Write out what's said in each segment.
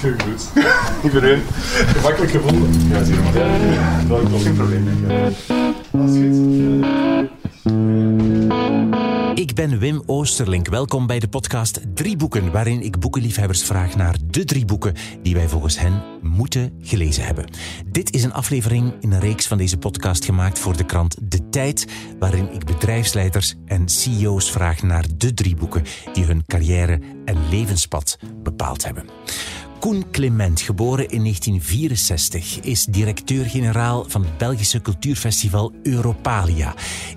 Goed. Ik ben weer gemakkelijk gevonden. Ja, zie je maar. Ja, dat is geen probleem. Denk ik. Is. Ik ben Wim Oosterlink. Welkom bij de podcast Drie Boeken, waarin ik boekenliefhebbers vraag naar de drie boeken die wij volgens hen moeten gelezen hebben. Dit is een aflevering in een reeks van deze podcast gemaakt voor de krant De Tijd, waarin ik bedrijfsleiders en CEO's vraag naar de drie boeken die hun carrière en levenspad bepaald hebben. Koen Clement, geboren in 1964, is directeur-generaal van het Belgische cultuurfestival Europalia.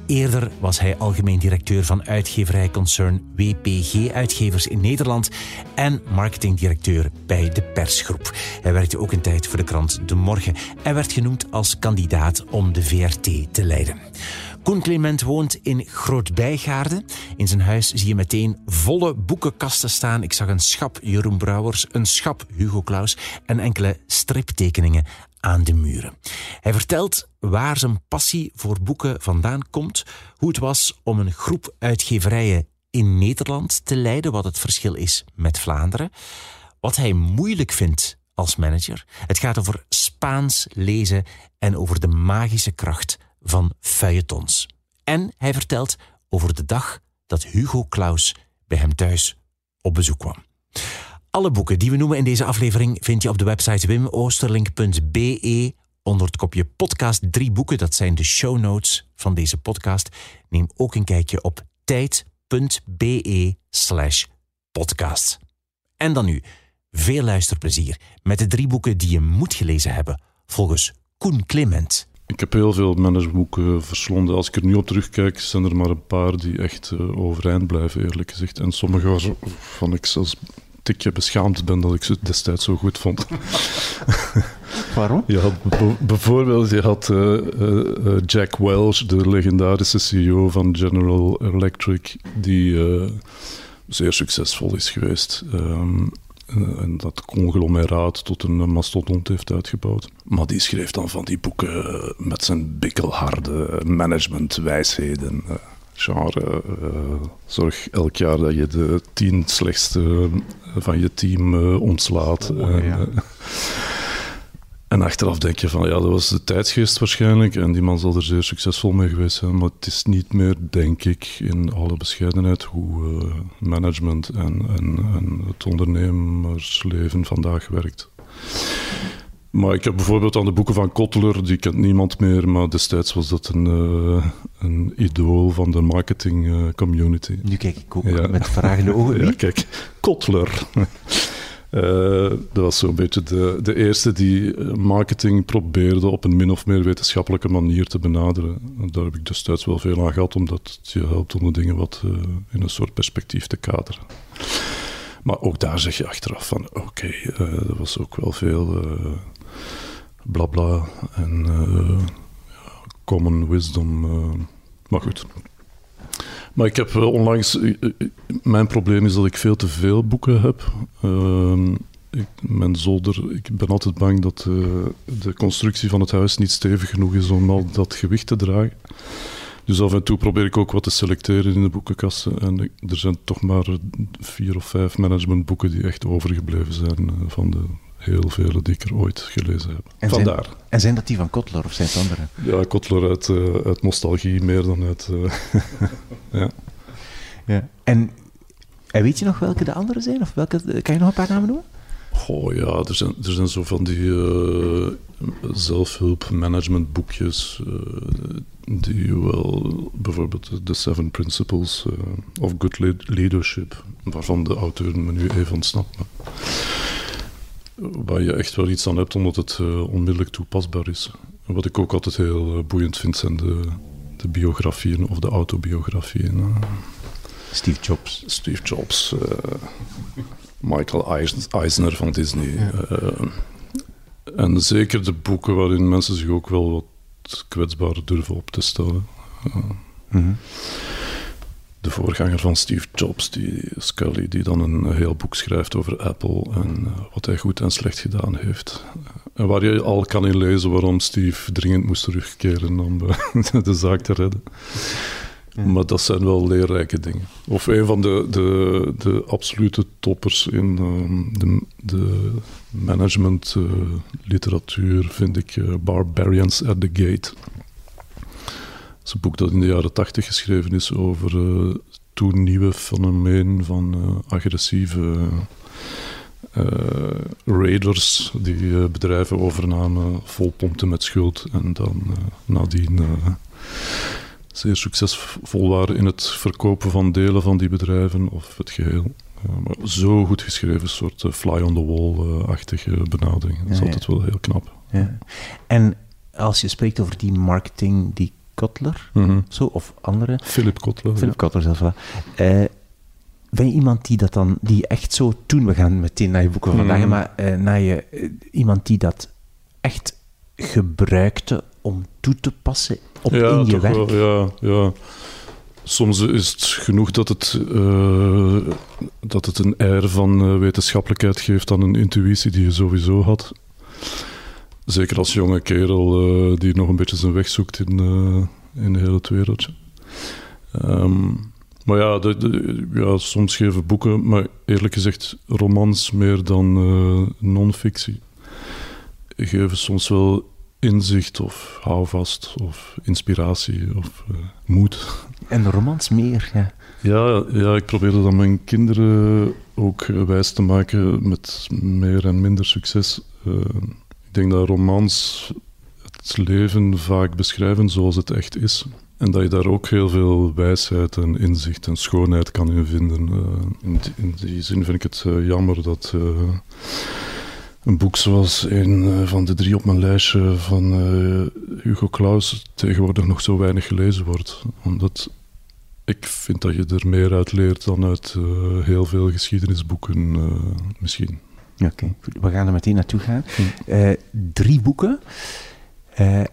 Eerder was hij algemeen directeur van uitgeverijconcern WPG Uitgevers in Nederland en marketingdirecteur bij de persgroep. Hij werkte ook een tijd voor de krant De Morgen en werd genoemd als kandidaat om de VRT te leiden. Koen Clement woont in Groot-Bijgaarden. In zijn huis zie je meteen volle boekenkasten staan. Ik zag een schap Jeroen Brouwers, een schap Hugo Claus en enkele striptekeningen aan de muren. Hij vertelt waar zijn passie voor boeken vandaan komt, hoe het was om een groep uitgeverijen in Nederland te leiden, wat het verschil is met Vlaanderen, wat hij moeilijk vindt als manager. Het gaat over Spaans lezen en over de magische kracht van feuilletons. En hij vertelt over de dag dat Hugo Claus bij hem thuis op bezoek kwam. Alle boeken die we noemen in deze aflevering vind je op de website wimoosterlink.be onder het kopje podcast drie boeken. Dat zijn de show notes van deze podcast. Neem ook een kijkje op tijd.be slash podcast. En dan nu, veel luisterplezier met de drie boeken die je moet gelezen hebben volgens Koen Clement. Ik heb heel veel managementboeken verslonden. Als ik er nu op terugkijk, zijn er maar een paar die echt uh, overeind blijven, eerlijk gezegd. En sommige waarvan ik zelfs een tikje beschaamd ben dat ik ze destijds zo goed vond. Waarom? Je had bijvoorbeeld je had, uh, uh, Jack Welch, de legendarische CEO van General Electric, die zeer succesvol is geweest. Um, en dat conglomeraat tot een mastodont heeft uitgebouwd. Maar die schreef dan van die boeken met zijn bikkelharde managementwijsheden. Genre, uh, zorg elk jaar dat je de tien slechtste van je team uh, ontslaat. Oh, en. En achteraf denk je van, ja, dat was de tijdsgeest waarschijnlijk. En die man zal er zeer succesvol mee geweest zijn. Maar het is niet meer, denk ik, in alle bescheidenheid, hoe uh, management en, en, en, het ondernemersleven vandaag werkt. Maar ik heb bijvoorbeeld aan de boeken van Kotler, die kent niemand meer, maar destijds was dat een, uh, een idool van de marketing uh, community. Nu kijk ik ook ja. met vragende ogen. Ja, kijk, Kotler. Uh, dat was zo'n beetje de, de eerste die marketing probeerde op een min of meer wetenschappelijke manier te benaderen. En daar heb ik destijds wel veel aan gehad, omdat het je helpt om de dingen wat uh, in een soort perspectief te kaderen. Maar ook daar zeg je achteraf van, oké, okay, er was ook wel veel blabla en common wisdom. maar goed, maar ik heb onlangs. Mijn probleem is dat ik veel te veel boeken heb. Uh, ik, mijn zolder. Ik ben altijd bang dat uh, de constructie van het huis niet stevig genoeg is om al dat gewicht te dragen. Dus af en toe probeer ik ook wat te selecteren in de boekenkasten. En er zijn toch maar vier of vijf managementboeken die echt overgebleven zijn uh, van de heel vele die ik er ooit gelezen heb. En Vandaar. Zijn, en zijn dat die van Kotler of zijn het andere? Ja, Kotler uit, uh, uit nostalgie meer dan uit... Uh, ja. ja. En, en weet je nog welke de andere zijn? Of welke, kan je nog een paar namen noemen? Oh ja, er zijn, er zijn zo van die uh, zelfhulp managementboekjes die wel, bijvoorbeeld The Seven Principles of Good Leadership, waarvan de auteur me nu even ontsnapt. Maar waar je echt wel iets aan hebt, omdat het uh, onmiddellijk toepasbaar is. Wat ik ook altijd heel uh, boeiend vind, zijn de, de, biografieën of de autobiografieën. Uh. Steve Jobs. Steve Jobs, Michael Eisner van Disney. Ja. en zeker de boeken waarin mensen zich ook wel wat kwetsbaar durven op te stellen. Mm -hmm de voorganger van Steve Jobs, die Scully, die dan een heel boek schrijft over Apple en uh, wat hij goed en slecht gedaan heeft. En waar je al kan in lezen waarom Steve dringend moest terugkeren om uh, de zaak te redden. Maar dat zijn wel leerrijke dingen. Of een van de, de, de absolute toppers in ehm, de, de management eh, literatuur vind ik eh, Barbarians at the Gate. Is een boek dat in de jaren tachtig geschreven is over uh, toen nieuwe fenomeen van agressieve raiders die bedrijven overnamen, volpompten met schuld en dan nadien zeer succesvol waren in het verkopen van delen van die bedrijven of het geheel. Uh, maar zo goed geschreven, soort uh, fly-on-the-wall-achtige benadering. Dat is altijd wel heel knap. Ja. En als je spreekt over die marketing, die Kotler, mm zo, of andere... Philip Kotler. Philip Kotler zelfs wel. Uh, ben je iemand die dat dan, die echt zo toen, we gaan meteen naar je boeken vandaag, mm maar naar je, iemand die dat echt gebruikte om toe te passen op ja, in je werk? Wel, ja, ja. Soms is het genoeg dat het, uh, dat het een air van wetenschappelijkheid geeft aan een intuïtie die je sowieso had. Zeker als jonge kerel uh, die nog een beetje zijn weg zoekt in, in heel het wereldje. Um, maar ja, de, de, ja, soms geven boeken, maar eerlijk gezegd romans meer dan non-fictie. Geven soms wel inzicht of houvast of inspiratie of uh, moed. En de romans meer, ja. Ja, ja, ik probeerde dan mijn kinderen ook wijs te maken met meer en minder succes. Uh, ik denk dat romans het leven vaak beschrijven zoals het echt is. En dat je daar ook heel veel wijsheid en inzicht en schoonheid kan in vinden. Uh, in, die, in, die zin vind ik het jammer dat een boek zoals een eh, van de drie op mijn lijstje van Hugo Claus tegenwoordig nog zo weinig gelezen wordt. Omdat ik vind dat je er meer uit leert dan uit heel veel geschiedenisboeken misschien. Oké, we gaan er meteen naartoe gaan. drie boeken.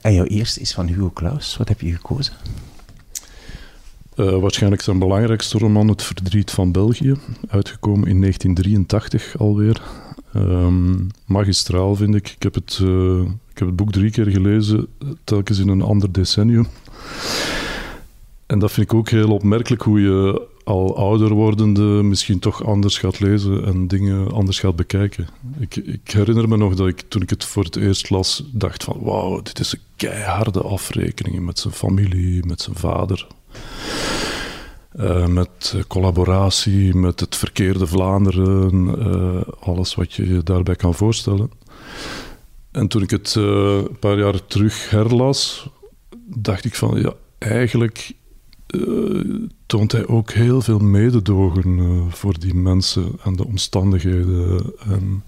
en jouw eerste is van Hugo Claus. Wat heb je gekozen? waarschijnlijk zijn belangrijkste roman Het Verdriet van België, uitgekomen in 1983 alweer. Um, magistraal vind ik. Ik heb, het, uh, ik heb het boek drie keer gelezen, telkens in een ander decennium. En dat vind ik ook heel opmerkelijk hoe je al ouder wordende misschien toch anders gaat lezen en dingen anders gaat bekijken. Ik, ik herinner me nog dat ik toen ik het voor het eerst las, dacht van wauw, dit is een keiharde afrekening met zijn familie, met zijn vader. Uh, met collaboratie, met het verkeerde Vlaanderen, uh, alles wat je je daarbij kan voorstellen. En toen ik het een paar jaar terug herlas, dacht ik van ja, eigenlijk toont hij ook heel veel mededogen voor die mensen en de omstandigheden en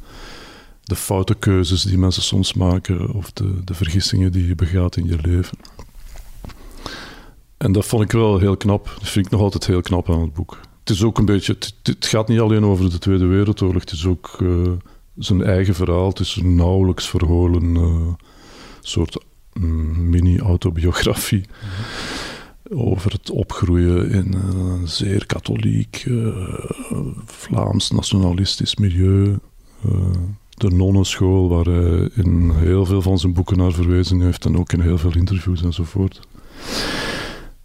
de foute keuzes die mensen soms maken of de, de vergissingen die je begaat in je leven. En dat vond ik wel heel knap. Dat vind ik nog altijd heel knap aan het boek. Het is ook een beetje... Het, gaat niet alleen over de Tweede Wereldoorlog. Het is ook uh, zijn eigen verhaal. Het is een nauwelijks verholen soort mm, mini-autobiografie. Over het opgroeien in een zeer katholiek, uh, Vlaams nationalistisch milieu. de nonnenschool, waar hij in heel veel van zijn boeken naar verwezen heeft. En ook in heel veel interviews enzovoort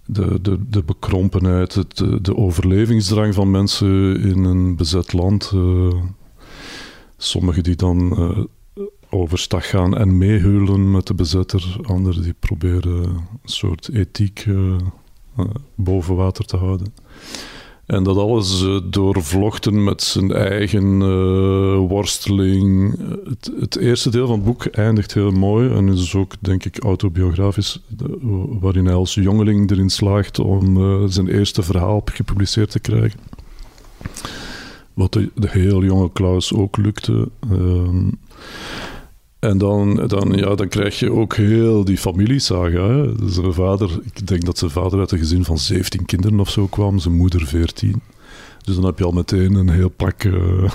de, de, de bekrompenheid, het, de overlevingsdrang van mensen in een bezet land. Uh, sommigen die dan overstag gaan en meehuilen met de bezetter, anderen die proberen een soort ethiek uh, boven water te houden. En dat alles uh, doorvlochten met zijn eigen worsteling. Het, het, eerste deel van het boek eindigt heel mooi en is ook, denk ik, autobiografisch, waarin hij als jongeling erin slaagt om zijn eerste verhaal gepubliceerd te krijgen. Wat de, de heel jonge Klaus ook lukte. Ehm, en dan, dan, ja, dan krijg je ook heel die familiesaga. Zijn vader, ik denk dat zijn vader uit een gezin van 17 kinderen of zo kwam, zijn moeder 14. Dus dan heb je al meteen een heel pak uh,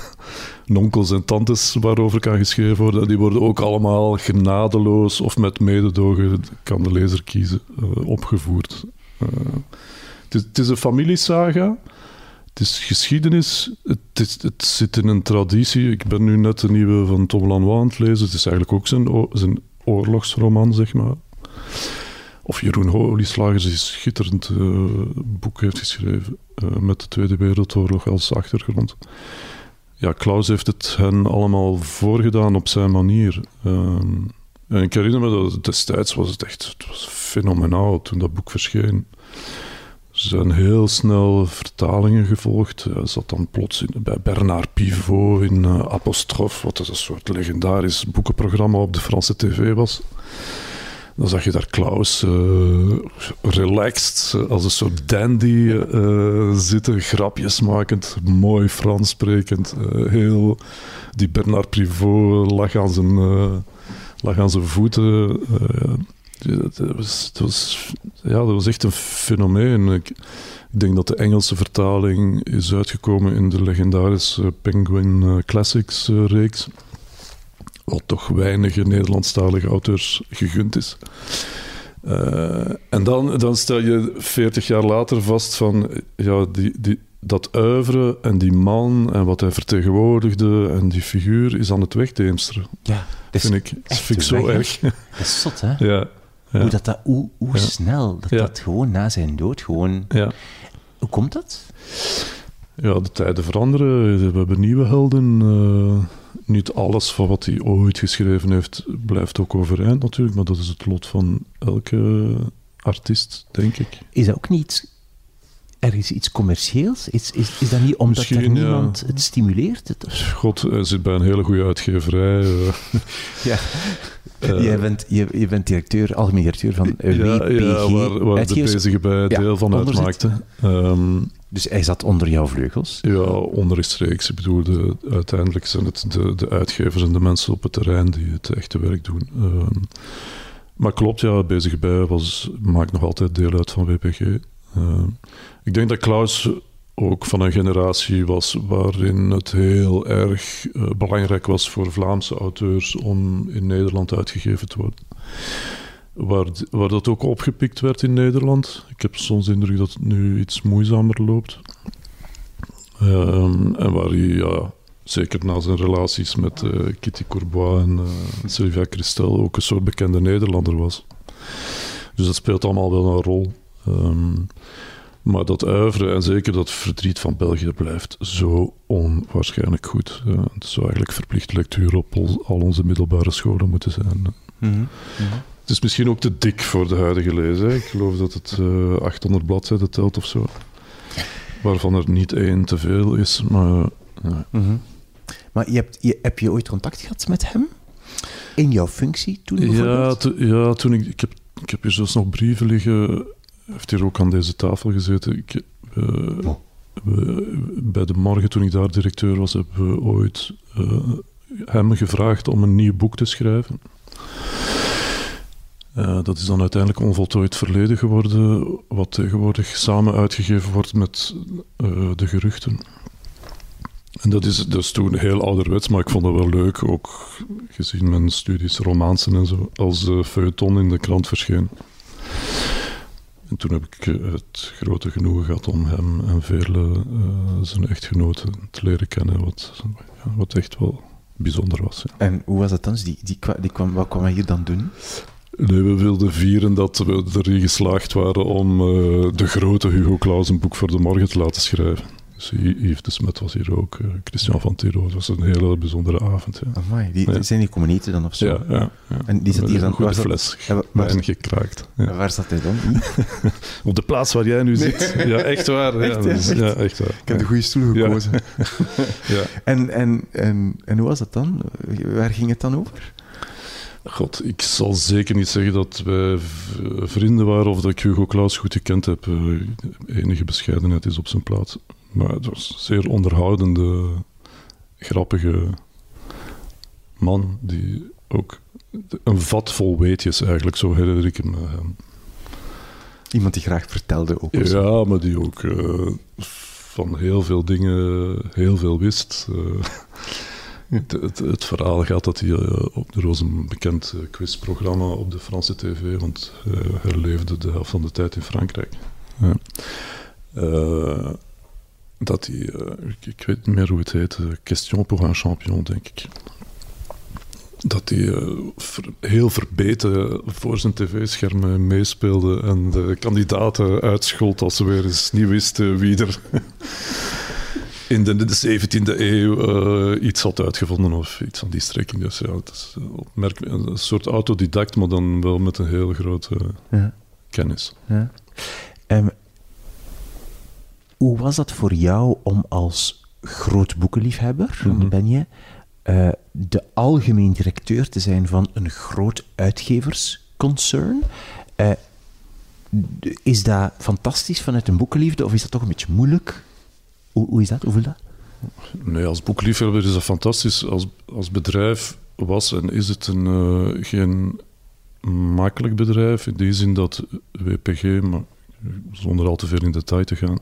nonkels en tantes waarover kan geschreven worden. En die worden ook allemaal genadeloos of met mededogen, kan de lezer kiezen, uh, opgevoerd. Uh, het, is, het is een familiesaga. Het is geschiedenis, het, het, zit in een traditie. Ik ben nu net de nieuwe van Tom Lanois aan het lezen. Het is eigenlijk ook zijn, oorlogsroman, zeg maar. of Jeroen Olieslagers die een schitterend uh, boek heeft geschreven uh, met de Tweede Wereldoorlog als achtergrond. Ja, Klaus heeft het hen allemaal voorgedaan op zijn manier. Um, en ik herinner me dat destijds was het echt het was fenomenaal toen dat boek verscheen. Zijn heel snel vertalingen gevolgd. Hij zat dan plots in, bij Bernard Pivot in uh, Apostrof, wat een soort legendarisch boekenprogramma op de Franse tv was. Dan zag je daar Klaus uh, relaxed, als een soort dandy zitten, grapjes makend, mooi Frans sprekend. heel, die Bernard Pivot lag aan zijn, lag aan zijn voeten dat was, dat was, ja, dat was echt een fenomeen. Ik, ik, denk dat de Engelse vertaling is uitgekomen in de legendarische Penguin eh, Classics uh, reeks. Wat toch weinige Nederlandstalige auteurs gegund is. Uh, en dan, dan stel je 40 jaar later vast van ja, die, die, dat uiveren en die man en wat hij vertegenwoordigde en die figuur is aan het wegdeemsteren. Ja, dat vind ik, vind ik zo erg. Dat is zot, hè? Ja. Hoe, dat, dat, hoe, hoe snel dat dat gewoon na zijn dood gewoon... Hoe komt dat? Ja, de tijden veranderen. We hebben nieuwe helden. Uh, niet alles van wat hij ooit geschreven heeft blijft ook overeind natuurlijk, maar dat is het lot van elke artiest, denk ik. Is dat ook niet ergens iets commercieels? Is, is, is dat niet omdat Misschien, er niemand het stimuleert? Het, God, hij zit bij een hele goede uitgeverij. Uh. ja. Uh, jij, bent, je, je bent directeur, algemeen directeur van WPG. Ja, waar, waar de bezige bij deel van uitmaakte. Um, dus hij zat onder jouw vleugels? Ja, onderrechtstreeks. Ik bedoel, de, uiteindelijk zijn het de, de uitgevers en de mensen op het terrein die het echte werk doen. Um, maar klopt, ja, bezige bij was, maakt nog altijd deel uit van WPG. Uh, ik denk dat Klaus ook van een generatie was waarin het heel erg uh, belangrijk was voor Vlaamse auteurs om in Nederland uitgegeven te worden. Waar, waar dat ook opgepikt werd in Nederland. Ik heb soms de indruk dat het nu iets moeizamer loopt. Um, en waar hij, ja, zeker na zijn relaties met uh, Kitty Courbois en uh, Sylvia Christel, ook een soort bekende Nederlander was. Dus dat speelt allemaal wel een rol. Um, maar dat uiveren en zeker dat verdriet van België blijft zo onwaarschijnlijk goed. het zou eigenlijk verplichte lectuur op al onze middelbare scholen moeten zijn. Mhm. Het is misschien ook te dik voor de huidige lezer. Ik geloof dat het uh, eh, 800 bladzijden telt of zo. Waarvan er niet één te veel is. Maar, mhm. maar je hebt, je, heb je ooit contact gehad met hem? In jouw functie toen Ja, ja toen ik, ik, heb, ik heb hier zelfs nog brieven liggen heeft hier ook aan deze tafel gezeten. Ik, uh, bij de morgen, toen ik daar directeur was, hebben we ooit uh, hem gevraagd om een nieuw boek te schrijven. Uh, dat is dan uiteindelijk onvoltooid verleden geworden, wat tegenwoordig samen uitgegeven wordt met de geruchten. En dat is dus toen heel ouderwets, maar ik vond dat wel leuk, ook gezien mijn studies romansen en zo, als uh, feuilleton in de krant verscheen. En toen heb ik eh, het grote genoegen gehad om hem en vele uh, zijn echtgenoten te leren kennen, wat, ja, wat echt wel bijzonder was. Ja. En hoe was het dan? Die, die, die kwam, wat kwam hij hier dan doen? Nee, we wilden vieren dat we erin geslaagd waren om uh, de grote Hugo Claus een boek voor de morgen te laten schrijven. Dus Yves de Smet was hier ook, uh, Christian van Tiro. Het was een hele bijzondere avond. Ja. Amai, die, ja. zijn die communieten dan of zo? Ja, ja, ja. En die zat hier dan... Een goede fles, waar, gekraakt. Ja. Waar zat hij dan? Op de plaats waar jij nu zit. Ja, echt waar. Echt, ja, echt? ja, echt waar. Ik heb de goede stoel gekozen. ja. En, en, en, en hoe was dat dan? Waar ging het dan over? God, ik zal zeker niet zeggen dat wij vrienden waren of dat ik Hugo Claus goed gekend heb. Uh, enige bescheidenheid is op zijn plaats. Maar het was een zeer onderhoudende, grappige man die ook een vat vol weetjes eigenlijk, zo herinner ik hem. Uh, Iemand die graag vertelde ook. Ja, maar die ook uh, van heel veel dingen heel veel wist. Uh, het, het, het, verhaal gaat dat hij op de was een bekend quizprogramma op de Franse tv, want hij leefde de helft van de tijd in Frankrijk. Ja dat hij, uh, ik, ik, weet niet meer hoe het heet, uh, Question pour un champion, denk ik. dat hij eh, ver- heel verbeten voor zijn tv-schermen meespeelde en de kandidaten uitschold als ze weer eens niet wisten wie er in de, de 17e eeuw eh, iets had uitgevonden of iets van die strekking. Dus ja, het is een soort autodidact, maar dan wel met een heel grote Ja. kennis. Ja. Ehm, hoe was dat voor jou om als groot boekenliefhebber, Mhm. ben je, eh, de algemeen directeur te zijn van een groot uitgeversconcern? Eh, is dat fantastisch vanuit een boekenliefde of is dat toch een beetje moeilijk? Hoe, hoe is dat? Hoe voelt dat? Nee, als boekliefhebber is dat fantastisch. Als, als bedrijf was en is het een, eh, geen makkelijk bedrijf. In die zin dat WPG, maar zonder al te veel in detail te gaan,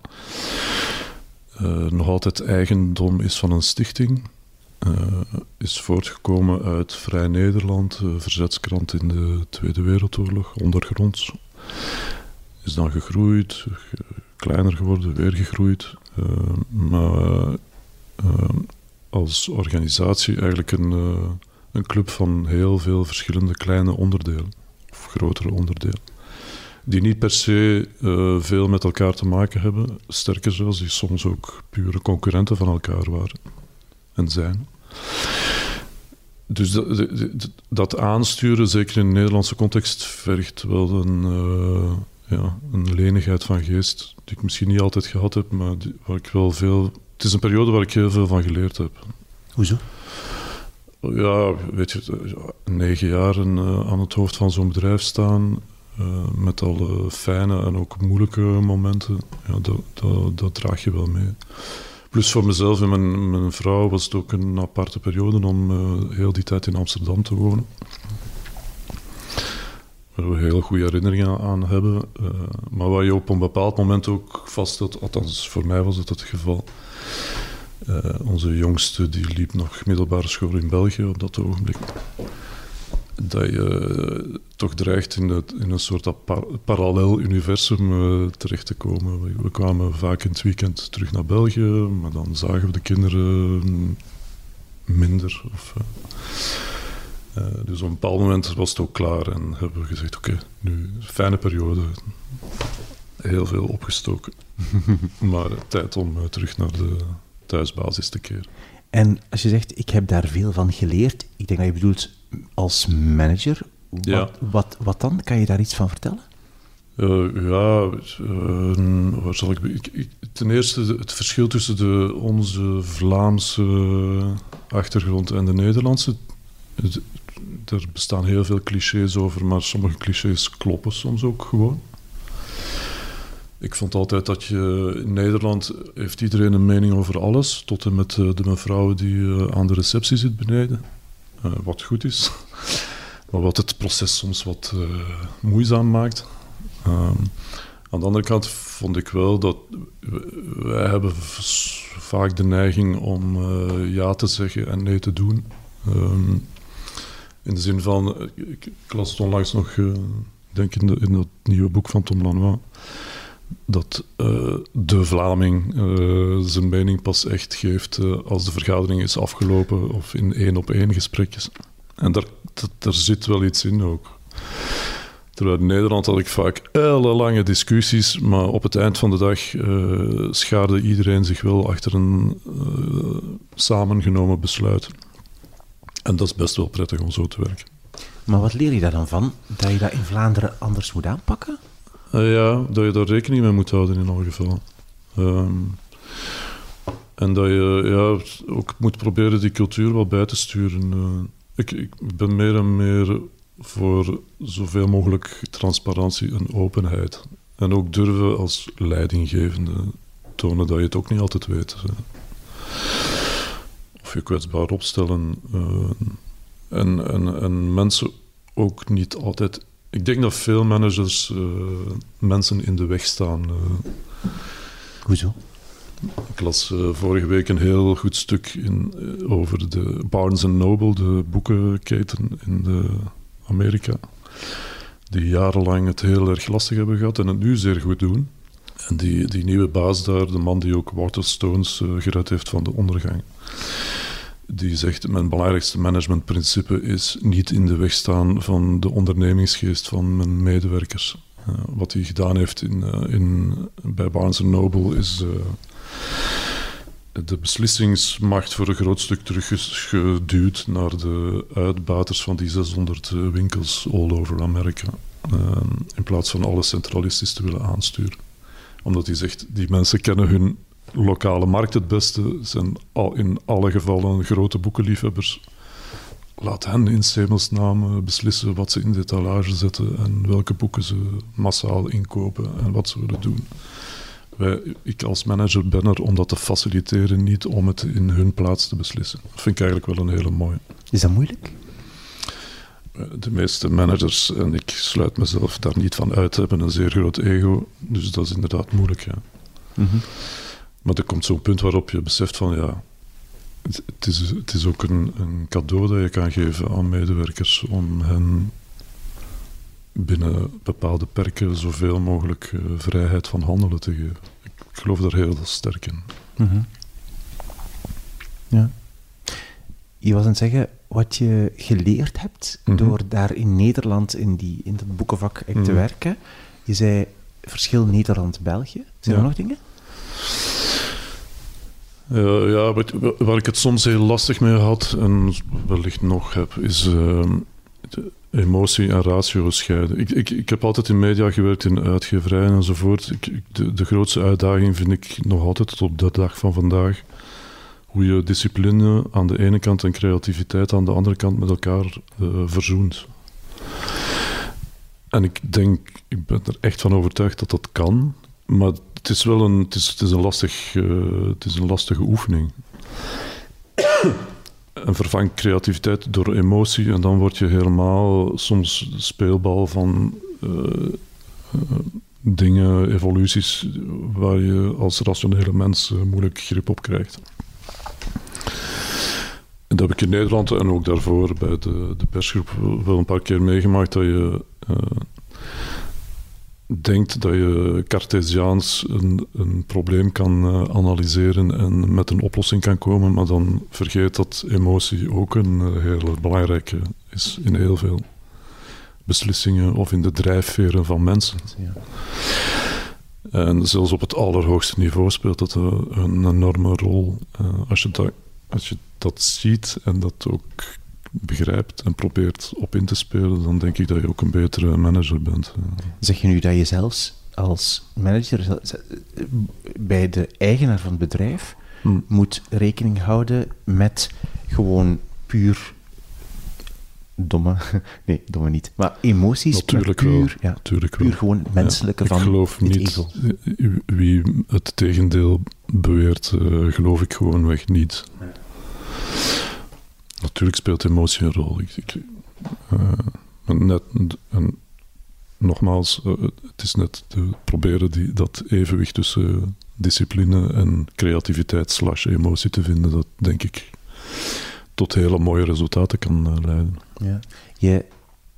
eh, nog altijd eigendom is van een stichting. Eh, is voortgekomen uit Vrij Nederland, eh, verzetskrant in de Tweede Wereldoorlog, ondergronds. Is dan gegroeid, ge- kleiner geworden, weer gegroeid. Maar als organisatie eigenlijk een, een club van heel veel verschillende kleine onderdelen, of grotere onderdelen, die niet per se eh, veel met elkaar te maken hebben, sterker zelfs, die soms ook pure concurrenten van elkaar waren en zijn. Dus dat, dat- dat aansturen, zeker in de Nederlandse context, vergt wel een, eh, ja, een lenigheid van geest die ik misschien niet altijd gehad heb, maar die- waar ik wel veel... Het is een periode waar ik heel veel van geleerd heb. Hoezo? Ja, weet je, negen jaar eh, aan het hoofd van zo'n bedrijf staan, eh, met alle fijne en ook moeilijke momenten, ja, dat, dat, dat draag je wel mee. Plus voor mezelf en mijn, mijn vrouw was het ook een aparte periode om eh, heel die tijd in Amsterdam te wonen. Waar we heel goede herinneringen aan hebben. eh, maar waar je op een bepaald moment ook vaststelt, althans voor mij was het het geval. onze jongste die liep nog middelbare school in België op dat ogenblik. Dat je eh, toch dreigt in, het, in een soort parallel universum eh, terecht te komen. We, we kwamen vaak in het weekend terug naar België, maar dan zagen we de kinderen mm, minder. Of, eh, dus op een bepaald moment was het ook klaar en hebben we gezegd: Oké, nu fijne periode. Heel veel opgestoken. maar tijd om terug naar de thuisbasis te keren. En als je zegt, ik heb daar veel van geleerd, ik denk dat je bedoelt als manager. Wat, Ja. wat, wat dan? Kan je daar iets van vertellen? Eh, ja, eh, waar zal ik, ik, ik- Ten eerste het verschil tussen de, onze Vlaamse achtergrond en de Nederlandse. Er bestaan heel veel clichés over, maar sommige clichés kloppen soms ook gewoon. Ik vond altijd dat je in Nederland heeft iedereen een mening over alles, tot en met eh, de mevrouw die eh, aan de receptie zit beneden. Eh, wat goed is, maar wat het proces soms wat moeizaam maakt. Ehm, aan de andere kant vond ik wel dat wij hebben vaak de neiging om ja te zeggen en nee te doen. Ehm, in de zin van, ik, las onlangs nog, ik denk in, in dat nieuwe boek van Tom Lanois, dat eh, de Vlaming eh, zijn mening pas echt geeft eh, als de vergadering is afgelopen of in één op één gesprekjes. En daar, daar zit wel iets in ook. Terwijl in Nederland had ik vaak ellenlange discussies, maar op het eind van de dag schaarde iedereen zich wel achter een samengenomen besluit. En dat is best wel prettig om zo te werken. Maar wat leer je daar dan van? Dat je dat in Vlaanderen anders moet aanpakken? Eh, ja, dat je daar rekening mee moet houden in elk geval. Ehm, en dat je ja, ook moet proberen die cultuur wel bij te sturen. Eh, ik, ik ben meer en meer voor zoveel mogelijk transparantie en openheid. En ook durven als leidinggevende tonen dat je het ook niet altijd weet. eh. Of je kwetsbaar opstellen. en, en, en mensen ook niet altijd. Ik denk dat veel managers eh, mensen in de weg staan. eh. Hoezo? Ik las eh, vorige week een heel goed stuk in, over de Barnes Noble, de boekenketen in de Amerika. Die jarenlang het heel erg lastig hebben gehad en het nu zeer goed doen. En die, die nieuwe baas daar, de man die ook Waterstones gered heeft van de ondergang, die zegt: Mijn belangrijkste managementprincipe is niet in de weg staan van de ondernemingsgeest van mijn medewerkers. Uh, wat hij gedaan heeft in, uh, in, bij Barnes Noble is uh, de beslissingsmacht voor een groot stuk teruggeduwd naar de uitbaters van die 600 winkels all over Amerika. in plaats van alle centralistisch te willen aansturen. Omdat hij zegt, die mensen kennen hun lokale markt het beste, zijn al, in alle gevallen grote boekenliefhebbers. Laat hen in hemelsnaam beslissen wat ze in de etalage zetten en welke boeken ze massaal inkopen en wat ze willen doen. Wij, ik als manager ben er om dat te faciliteren, niet om het in hun plaats te beslissen. Dat vind ik eigenlijk wel een hele mooie. Is dat moeilijk? De meeste managers, en ik sluit mezelf daar niet van uit, hebben een zeer groot ego. Dus dat is inderdaad moeilijk. Ja. Mm -hmm. Maar er komt zo'n punt waarop je beseft van ja, het, het is, het is ook een, een, cadeau dat je kan geven aan medewerkers om hen binnen bepaalde perken zoveel mogelijk uh, vrijheid van handelen te geven. Ik, ik geloof daar heel sterk in. Mm -hmm. Ja. Je was aan het zeggen wat je geleerd hebt mm -hmm. door daar in Nederland in, die, in dat boekenvak mm -hmm. te werken. Je zei verschil Nederland-België. Zijn er nog dingen? Uh, ja, wat, waar ik het soms heel lastig mee had en wellicht nog heb, is uh, emotie en ratio scheiden. Ik, ik, ik heb altijd in media gewerkt, in uitgeverijen enzovoort. Ik, de, de grootste uitdaging vind ik nog altijd tot op de dag van vandaag hoe je discipline aan de ene kant en creativiteit aan de andere kant met elkaar uh, verzoent. En ik denk, ik ben er echt van overtuigd dat dat kan, maar het is wel een, het is, een, lastig, uh, het is een lastige oefening. en vervang creativiteit door emotie en dan word je helemaal soms speelbal van uh, uh, dingen, evoluties, waar je als rationele mens moeilijk grip op krijgt. En dat heb ik in Nederland en ook daarvoor bij de, de persgroep wel een paar keer meegemaakt dat je denkt dat je Cartesiaans een, een probleem kan uh, analyseren en met een oplossing kan komen, maar dan vergeet dat emotie ook een uh, hele belangrijke is in heel veel beslissingen of in de drijfveren van mensen. Ja. En zelfs op het allerhoogste niveau speelt dat uh, een enorme rol. als, je dat, als je dat ziet en dat ook begrijpt en probeert op in te spelen, dan denk ik dat je ook een betere manager bent. Zeg je nu dat je zelfs als manager bij de eigenaar van het bedrijf hmm. moet rekening houden met gewoon puur domme, nee, domme niet, maar emoties, natuurlijk puur, wel, ja, natuurlijk puur wel. gewoon menselijke ja, van Ik geloof het niet, ego. wie het tegendeel beweert, uh, geloof ik gewoonweg niet. Nee. Natuurlijk speelt emotie een rol. Ik, ik, uh, net, en nogmaals, uh, het is net te proberen die, dat evenwicht tussen discipline en creativiteit slash emotie te vinden, dat denk ik tot hele mooie resultaten kan uh, leiden. Ja. Je,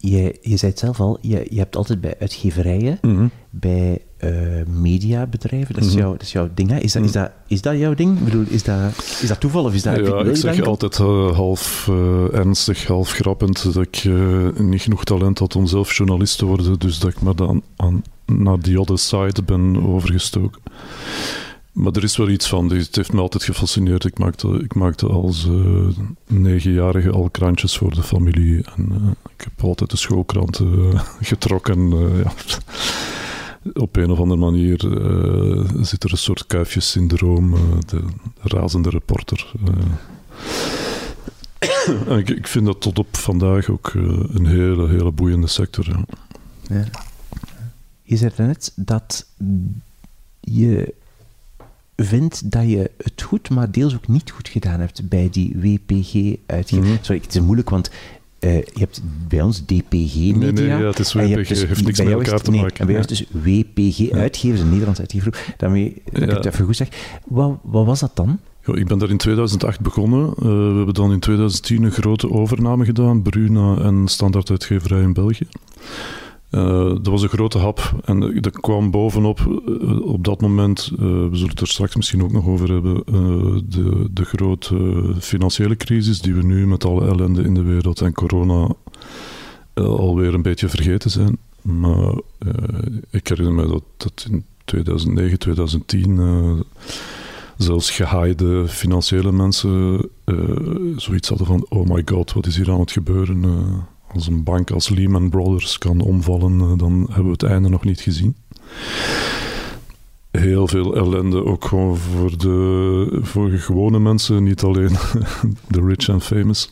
je, je zei het zelf al, je, je hebt altijd bij uitgeverijen, mm -hmm. bij uh, mediabedrijven, dat is, Mhm. jouw, dat is jouw ding. Hè? Is, dat, is, dat, is dat jouw ding? Ik bedoel, is dat, is dat toeval of is dat... Ja, ik zeg altijd uh, half uh, ernstig, half grappend dat ik niet genoeg talent had om zelf journalist te worden, dus dat ik maar dan aan, naar die other side ben overgestoken. Maar er is wel iets van, het heeft me altijd gefascineerd. Ik maakte, ik maakte als uh, negenjarige al krantjes voor de familie. En uh, ik heb altijd de schoolkrant uh, getrokken. ja. Op een of andere manier zit er een soort kuifjessyndroom, de razende reporter. ik, ik, vind dat tot op vandaag ook een hele, hele boeiende sector. Ja. Ja. Je zei net dat je vindt dat je het goed, maar deels ook niet goed gedaan hebt bij die WPG-uitgeving. Mhm. Sorry, het is moeilijk, want uh, je hebt bij ons DPG-media. Nee, nee, ja, het is WPG, dus, heeft niks met elkaar is te nee, maken. En bij dus WPG-uitgevers, een Nederlands uitgever. Daarmee dat ik het even goed zeg. Wat, wat was dat dan? Ja, ik ben daar in 2008 begonnen. Uh, we hebben dan in 2010 een grote overname gedaan, Bruna en Standaard Uitgeverij in België. Dat was een grote hap en dat kwam bovenop uh, op dat moment, uh, we zullen het er straks misschien ook nog over hebben, de, de grote financiële crisis die we nu met alle ellende in de wereld en corona alweer een beetje vergeten zijn. Maar ik herinner me dat, dat in 2009, 2010 zelfs gehaaide financiële mensen zoiets hadden van oh my god, wat is hier aan het gebeuren? Als een bank als Lehman Brothers kan omvallen, eh, dan hebben we het einde nog niet gezien. Heel veel ellende, ook gewoon voor de, voor gewone mensen, niet alleen de rich and famous.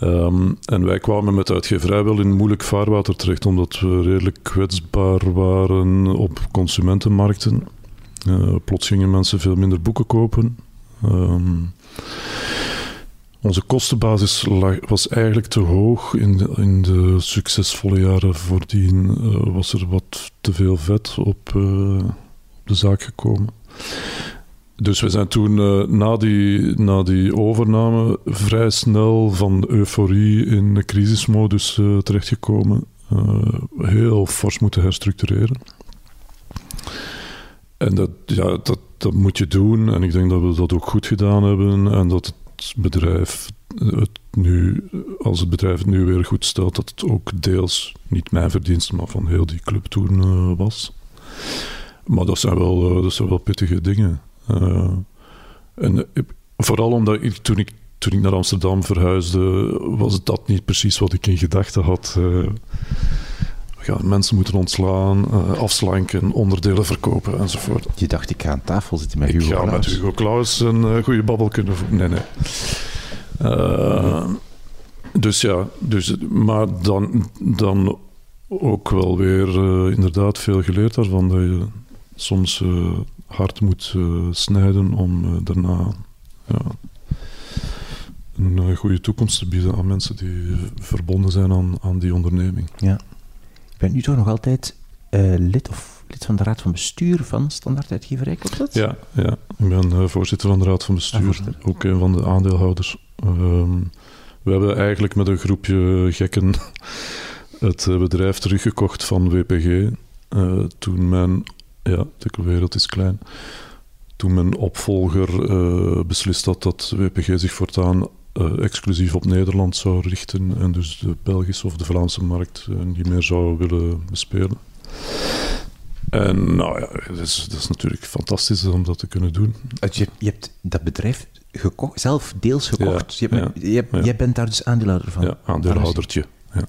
Um, en wij kwamen met uitgeverij wel in moeilijk vaarwater terecht, omdat we redelijk kwetsbaar waren op consumentenmarkten. Uh, plots gingen mensen veel minder boeken kopen. Um, onze kostenbasis lag, was eigenlijk te hoog. In de, in de succesvolle jaren voordien uh, was er wat te veel vet op, uh, op de zaak gekomen. Dus we zijn toen uh, na, die, na die overname vrij snel van euforie in de crisismodus terechtgekomen. heel fors moeten herstructureren. En dat, ja, dat, dat moet je doen. En ik denk dat we dat ook goed gedaan hebben. En dat het bedrijf het nu, als het bedrijf het nu weer goed stelt, dat het ook deels niet mijn verdienste, maar van heel die club toen uh, was. Maar dat zijn wel, uh, dat zijn wel pittige dingen. Uh, en vooral omdat toen, ik, toen ik naar Amsterdam verhuisde, was dat niet precies wat ik in gedachten had. Ja, mensen moeten ontslaan, uh, afslanken, onderdelen verkopen enzovoort. Je dacht, ik ga aan tafel zitten met Hugo Claus. Ik ga met Hugo Claus een uh, goede babbel kunnen voeren. Nee, nee. Uh, dus ja, dus, maar dan, dan ook wel weer inderdaad veel geleerd daarvan. Dat je soms hard moet snijden om daarna ja, een goede toekomst te bieden aan mensen die verbonden zijn aan, aan die onderneming. Ja. Je bent nu toch nog altijd uh, lid, of, lid van de raad van bestuur van Standaard Uitgeverij, klopt dat? Ja, ja. ik ben uh, voorzitter van de raad van bestuur, ah, ook een van de aandeelhouders. Uh, we hebben eigenlijk met een groepje gekken het eh, bedrijf teruggekocht van WPG. toen mijn, ja, de wereld is klein, toen mijn opvolger beslist had dat WPG zich voortaan uh, exclusief op Nederland zou richten en dus de Belgische of de Vlaamse markt uh, niet meer zou willen bespelen. En nou ja, dat is, dat is natuurlijk fantastisch om dat te kunnen doen. Je, je hebt dat bedrijf gekocht, zelf deels gekocht. Ja, je hebt, ja, je hebt, ja. Jij bent daar dus aandeelhouder van? Ja, aandeelhoudertje. Ja.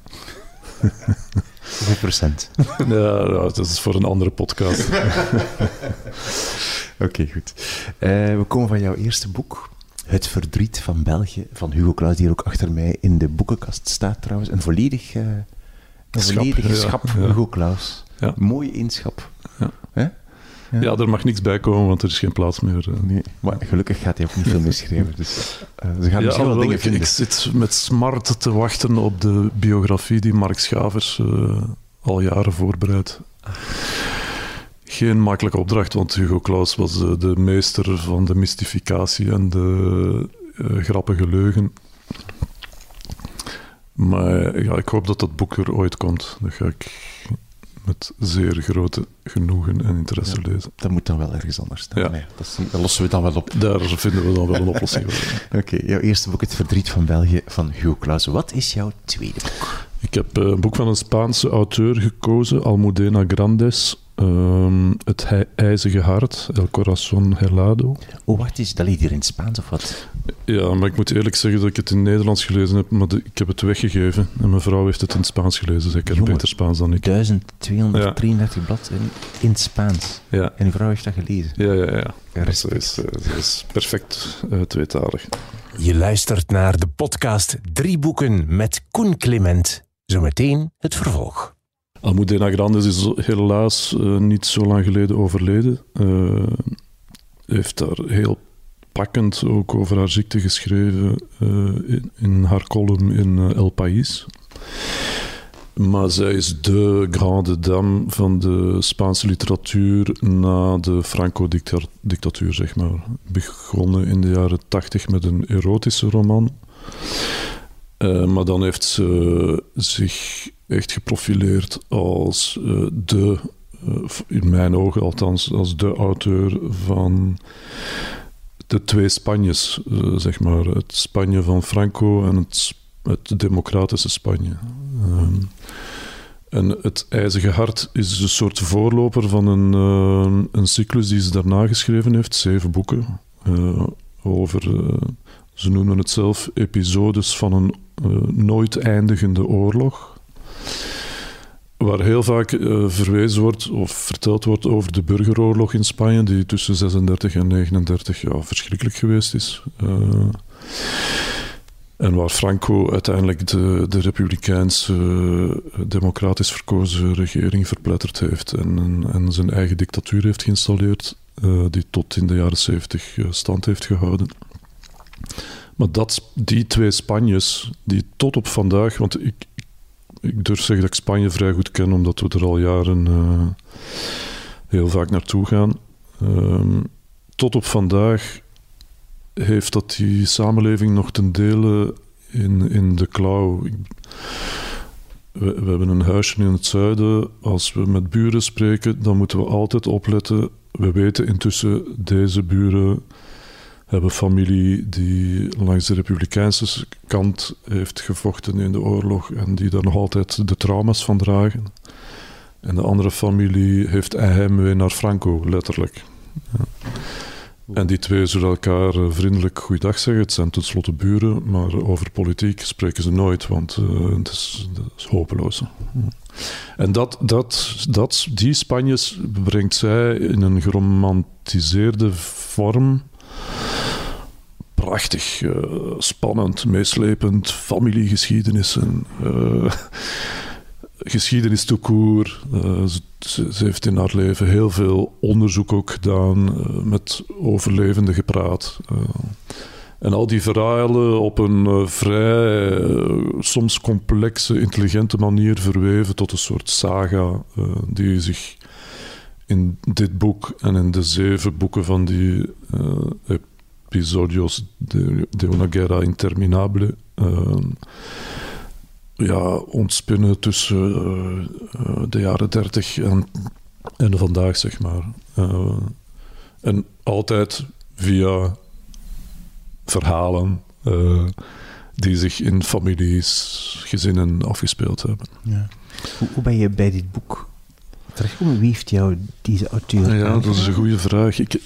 Hoeveel procent? ja, dat is voor een andere podcast. Oké, okay, goed. Uh, we komen van jouw eerste boek. Het verdriet van België, van Hugo Claus, die hier ook achter mij in de boekenkast staat trouwens. Een volledig, uh, een schap, volledige schap, ja, Hugo Claus. Ja. Mooie inschap. Ja. Ja. ja. er mag niks bij komen, want er is geen plaats meer. Uh. Nee, maar gelukkig gaat hij ook niet veel misschrijven. Dus uh, ze gaan misschien wel dingen ik, vinden. Ik zit met smart te wachten op de biografie die Mark Schavers al jaren voorbereidt geen makkelijke opdracht, want Hugo Claus was de, de meester van de mystificatie en de uh, grappige leugen. Maar ja, ik hoop dat dat boek er ooit komt. Dat ga ik met zeer grote genoegen en interesse ja, lezen. Dat moet dan wel ergens anders staan. Ja. Nee, dat, dat, lossen we dan wel op. Daar vinden we dan wel een oplossing voor. Oké, okay, jouw eerste boek, Het Verdriet van België, van Hugo Claus. Wat is jouw tweede boek? Ik heb een boek van een Spaanse auteur gekozen, Almudena Grandes. Um, het ijzige hart, El Corazon Helado. Oh, wacht eens, dat ligt hier in het Spaans of wat? Ja, maar ik moet eerlijk zeggen dat ik het in het Nederlands gelezen heb, maar de, ik heb het weggegeven. En mijn vrouw heeft het in het Spaans gelezen, dus ik heb beter Spaans dan ik. 1233 ja. bladzijden in het Spaans. Ja. En uw vrouw heeft dat gelezen? Ja, ja, ja. Dat is, is, is, perfect uh, tweetalig. Je luistert naar de podcast Drie Boeken met Koen Clement. Zometeen het vervolg. Almudena Grandes is helaas uh, niet zo lang geleden overleden. Uh, heeft daar heel pakkend ook over haar ziekte geschreven uh, in, in, haar column in El País. Maar zij is de grande dame van de Spaanse literatuur na de Franco-dictatuur, zeg maar. Begonnen in de jaren tachtig met een erotische roman. Maar dan heeft ze zich echt geprofileerd als de, in mijn ogen althans, als de auteur van de twee Spanjes, zeg maar. Het Spanje van Franco en het, het democratische Spanje. Ehm, en het IJzige Hart is een soort voorloper van een, een cyclus die ze daarna geschreven heeft, zeven boeken, uh, over, ze noemen het zelf, episodes van een nooit eindigende oorlog. Waar heel vaak verwezen wordt of verteld wordt over de burgeroorlog in Spanje, die tussen 36 en 39 ja, verschrikkelijk geweest is. En waar Franco uiteindelijk de, de republikeinse, eh, democratisch verkozen regering verpletterd heeft en, en zijn eigen dictatuur heeft geïnstalleerd, die tot in de jaren zeventig eh, stand heeft gehouden. Maar dat, die twee Spanjes, die tot op vandaag, want ik, ik durf zeggen dat ik Spanje vrij goed ken, omdat we er al jaren uh, heel vaak naartoe gaan. Uh, tot op vandaag heeft dat die samenleving nog ten dele in, in de klauw. We, we, hebben een huisje in het zuiden. Als we met buren spreken, dan moeten we altijd opletten. We weten intussen, deze buren hebben familie die langs de republikeinse kant heeft gevochten in de oorlog en die daar nog altijd de trauma's van dragen. En de andere familie heeft heimwee naar Franco, letterlijk. En die twee zullen elkaar eh, vriendelijk goeiedag zeggen. Het zijn tenslotte buren, maar over politiek spreken ze nooit, want uh, het, is, is, hopeloos. En dat, dat, dat, die Spanjes brengt zij in een geromantiseerde vorm. Prachtig, uh, spannend, meeslepend, familiegeschiedenissen. Uh, geschiedenis toekoer. Uh, ze, ze, heeft in haar leven heel veel onderzoek ook gedaan, met overlevenden gepraat. En al die verhalen op een vrij, soms complexe, intelligente manier verweven tot een soort saga die zich in dit boek en in de zeven boeken van die episodios de, de una guerra interminable ja, ontspinnen tussen uh, de jaren dertig en, en vandaag, zeg maar. En altijd via verhalen die zich in families, gezinnen afgespeeld hebben. Ja. Hoe, ben je bij dit boek terechtgekomen? Wie heeft jou deze auteur Ja, dat is een goede vraag. Ik,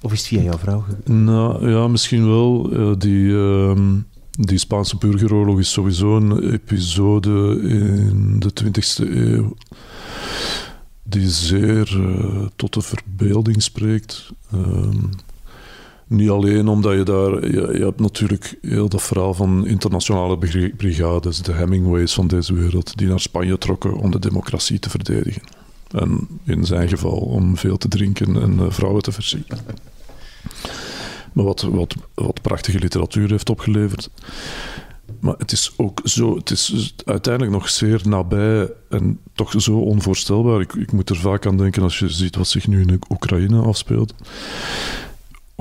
of is het via jouw vrouw? Nou ja, misschien wel. die... Uh, die Spaanse burgeroorlog is sowieso een episode in de 20e eeuw die zeer uh, tot de verbeelding spreekt. Uh, niet alleen omdat je daar... Je, hebt natuurlijk heel dat verhaal van internationale brigades, de Hemingways van deze wereld, die naar Spanje trokken om de democratie te verdedigen. En in zijn geval om veel te drinken en uh, vrouwen te versieren. Maar wat, wat, wat prachtige literatuur heeft opgeleverd. Maar het is ook zo, het is uiteindelijk nog zeer nabij en toch zo onvoorstelbaar. Ik, ik moet er vaak aan denken als je ziet wat zich nu in Oekraïne afspeelt.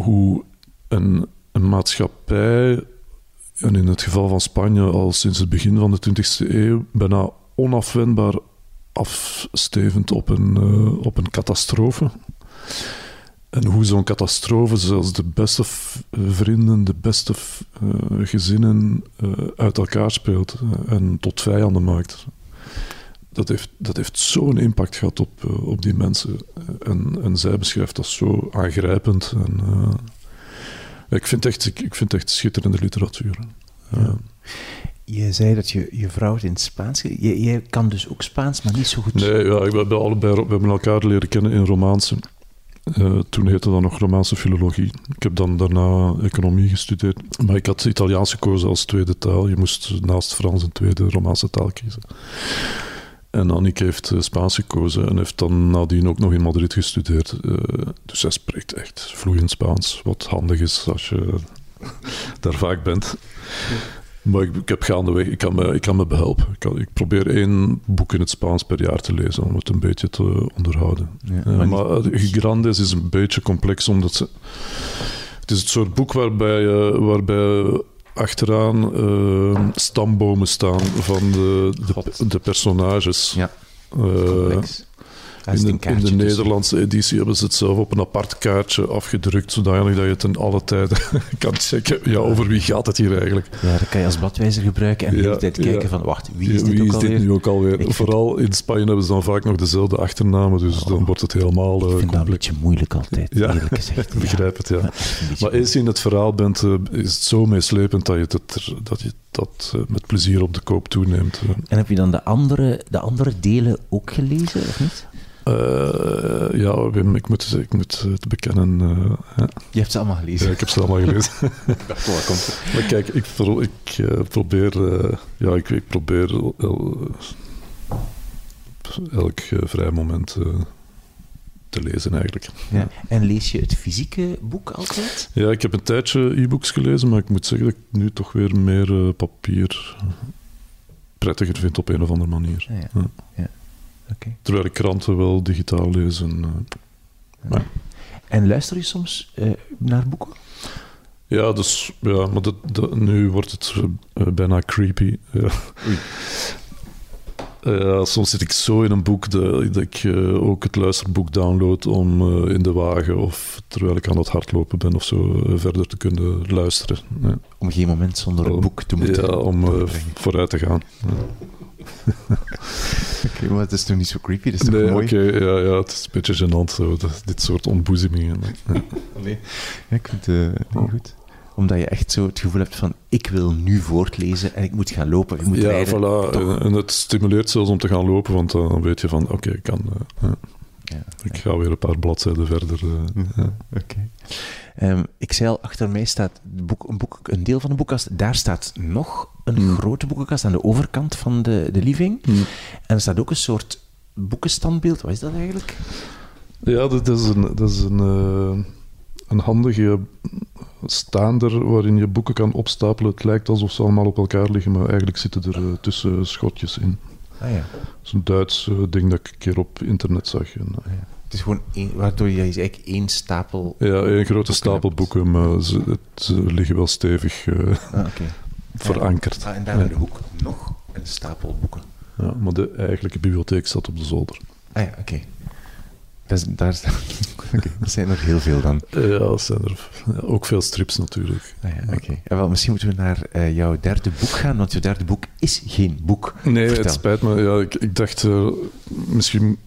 Hoe een, maatschappij, en in het geval van Spanje al sinds het begin van de 20e eeuw, bijna onafwendbaar afstevend op een, uh, op een catastrofe. En hoe zo'n catastrofe zelfs de beste vrienden, de beste uh, gezinnen uh, uit elkaar speelt en tot vijanden maakt. Dat heeft, dat heeft zo'n impact gehad op, op die mensen. En, en zij beschrijft dat zo aangrijpend. En, ik, vind echt, ik, ik vind echt schitterende literatuur. Ja. Je zei dat je, je vrouw het in het Spaans... Je, je kan dus ook Spaans, maar niet zo goed... Nee, ja, we, hebben allebei, we hebben elkaar leren kennen in Romaanse. Uh, toen heette dat nog Romaanse filologie. Ik heb dan daarna economie gestudeerd. Maar ik had Italiaans gekozen als tweede taal. Je moest naast Frans een tweede Romaanse taal kiezen. En Annick heeft uh, Spaans gekozen en heeft dan nadien ook nog in Madrid gestudeerd. Uh, dus zij spreekt echt vloeiend Spaans, wat handig is als je daar vaak bent. Maar ik, ik, heb gaandeweg, ik kan me, ik kan me behelpen. Ik, kan, ik, probeer één boek in het Spaans per jaar te lezen om het een beetje te onderhouden. Ja, maar, uh, maar Grandes is een beetje complex, omdat ze, het is het soort boek waarbij, uh, waarbij achteraan uh, stambomen staan van de, de, de personages. Ja. Uh, in de, in de Nederlandse editie hebben ze het zelf op een apart kaartje afgedrukt, zodanig dat je het in alle tijden kan checken. Ja, over wie gaat het hier eigenlijk? Ja, dat kan je als bladwijzer gebruiken en de hele tijd kijken van, wacht, wie is dit, wie ook is alweer? dit nu ook alweer? Vooral in Spanje hebben ze dan vaak nog dezelfde achternamen, dus dan wordt het helemaal Ik vind dat een beetje moeilijk altijd, Ja, eerlijk gezegd. ik begrijp het, ja. Maar eens je in het verhaal bent, uh, is het zo meeslepend dat je dat, dat, je dat uh, met plezier op de koop toeneemt. En heb je dan de andere, de andere delen ook gelezen, of niet? Uh, ja, Wim, ik moet, ik moet het bekennen. Uh, hè? Je hebt ze allemaal gelezen? Ja, ik heb ze allemaal gelezen. Wat komt? Maar kijk, ik, pro, ik uh, probeer... ja, ik, ik probeer el, elk vrij moment te lezen eigenlijk. Ja. En lees je het fysieke boek altijd? Ja, ik heb een tijdje e-books gelezen, maar ik moet zeggen dat ik nu toch weer meer papier prettiger vind op een of andere manier. Ah, ja. Ja. Okay. Terwijl ik kranten wel digitaal lees. En, ja. en luister je soms uh, naar boeken? Ja, dus, ja maar dat, dat, nu wordt het uh, bijna creepy. Ja. soms zit ik zo in een boek dat, dat ik ook het luisterboek download om in de wagen of terwijl ik aan het hardlopen ben of zo verder te kunnen luisteren. Ja. Om geen moment zonder een boek te moeten Ja, om vooruit te gaan. Oké, okay, maar het is toch niet zo creepy? Dat is toch nee, mooi? oké, okay, ja, ja, het is een beetje gênant, zo, dat, dit soort ontboezemingen. Nee, ja, ik vind het uh, niet goed. Omdat je echt zo het gevoel hebt van, ik wil nu voortlezen en ik moet gaan lopen, ik moet ja, rijden. Voilà. En, en, het stimuleert zelfs om te gaan lopen, want dan weet je van, oké, okay, ik kan... Uh, ja, ik ga weer een paar bladzijden verder. Uh, oké. Um, ik zei al, achter mij staat boek, een, boek, een deel van de boekkast. Daar staat nog een Hmm. mm. grote boekenkast aan de overkant van de, de living. Mm. En er staat ook een soort boekenstandbeeld. Wat is dat eigenlijk? Ja, dat is een, dat is een, uh, een handige staander waarin je boeken kan opstapelen. Het lijkt alsof ze allemaal op elkaar liggen, maar eigenlijk zitten er uh, tussen schotjes in. Ah, ja. Dat is een Duits uh, ding dat ik een keer op internet zag. En, ah, ja. Het is gewoon één, waardoor je eigenlijk één stapel. Ja, één grote stapel boeken, maar ze, het, ze liggen wel stevig uh, ah, okay. verankerd. Ah, en daar in de hoek nog een stapel boeken. Ja, maar de eigenlijke bibliotheek staat op de zolder. Ah ja, oké. Okay. Daar, okay. zijn er heel veel dan. Ja, dat zijn er ook veel strips natuurlijk. Ah ja, oké. Okay. Ja, wel, misschien moeten we naar uh, jouw derde boek gaan, want jouw derde boek is geen boek. Nee, Vertel. het spijt me. Ja, ik, ik dacht, uh, misschien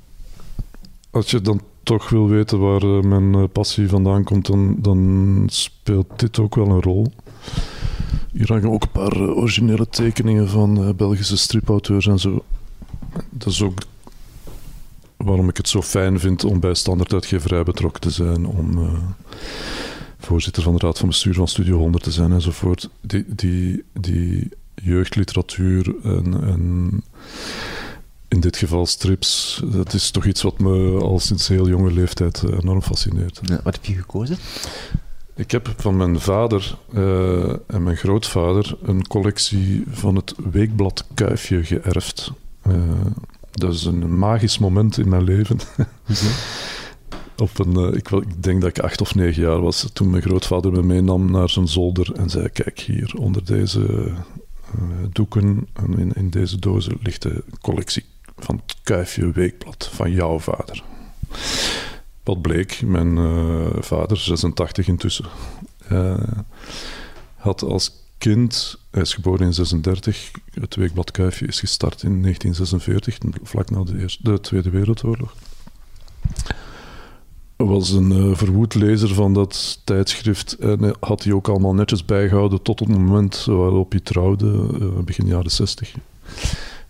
als je dan toch wil weten waar uh, mijn uh, passie vandaan komt, dan, dan, speelt dit ook wel een rol. Hier hangen ook een paar uh, originele tekeningen van Belgische stripauteurs en zo. Dat is ook waarom ik het zo fijn vind om bij standaarduitgeverij betrokken te zijn, om voorzitter van de raad van bestuur van Studio 100 te zijn enzovoort. Die, die, die jeugdliteratuur en, en in dit geval strips, dat is toch iets wat me al sinds heel jonge leeftijd enorm fascineert. Ja, wat heb je gekozen? Ik heb van mijn vader uh, en mijn grootvader een collectie van het weekblad Kuifje geërfd. Uh, dat is een magisch moment in mijn leven. Op een, uh, ik, ik, denk dat ik acht of negen jaar was toen mijn grootvader me meenam naar zijn zolder en zei: Kijk, hier onder deze doeken en in, in, deze dozen ligt de collectie van het Kuifje Weekblad van jouw vader. Wat bleek, mijn uh, vader, 86 intussen, had als kind, hij is geboren in 36, het weekblad Kuifje is gestart in 1946, vlak na de, eerste, de Tweede Wereldoorlog. Was een uh, verwoed lezer van dat tijdschrift en had hij ook allemaal netjes bijgehouden tot het moment waarop hij trouwde, uh, begin jaren 60.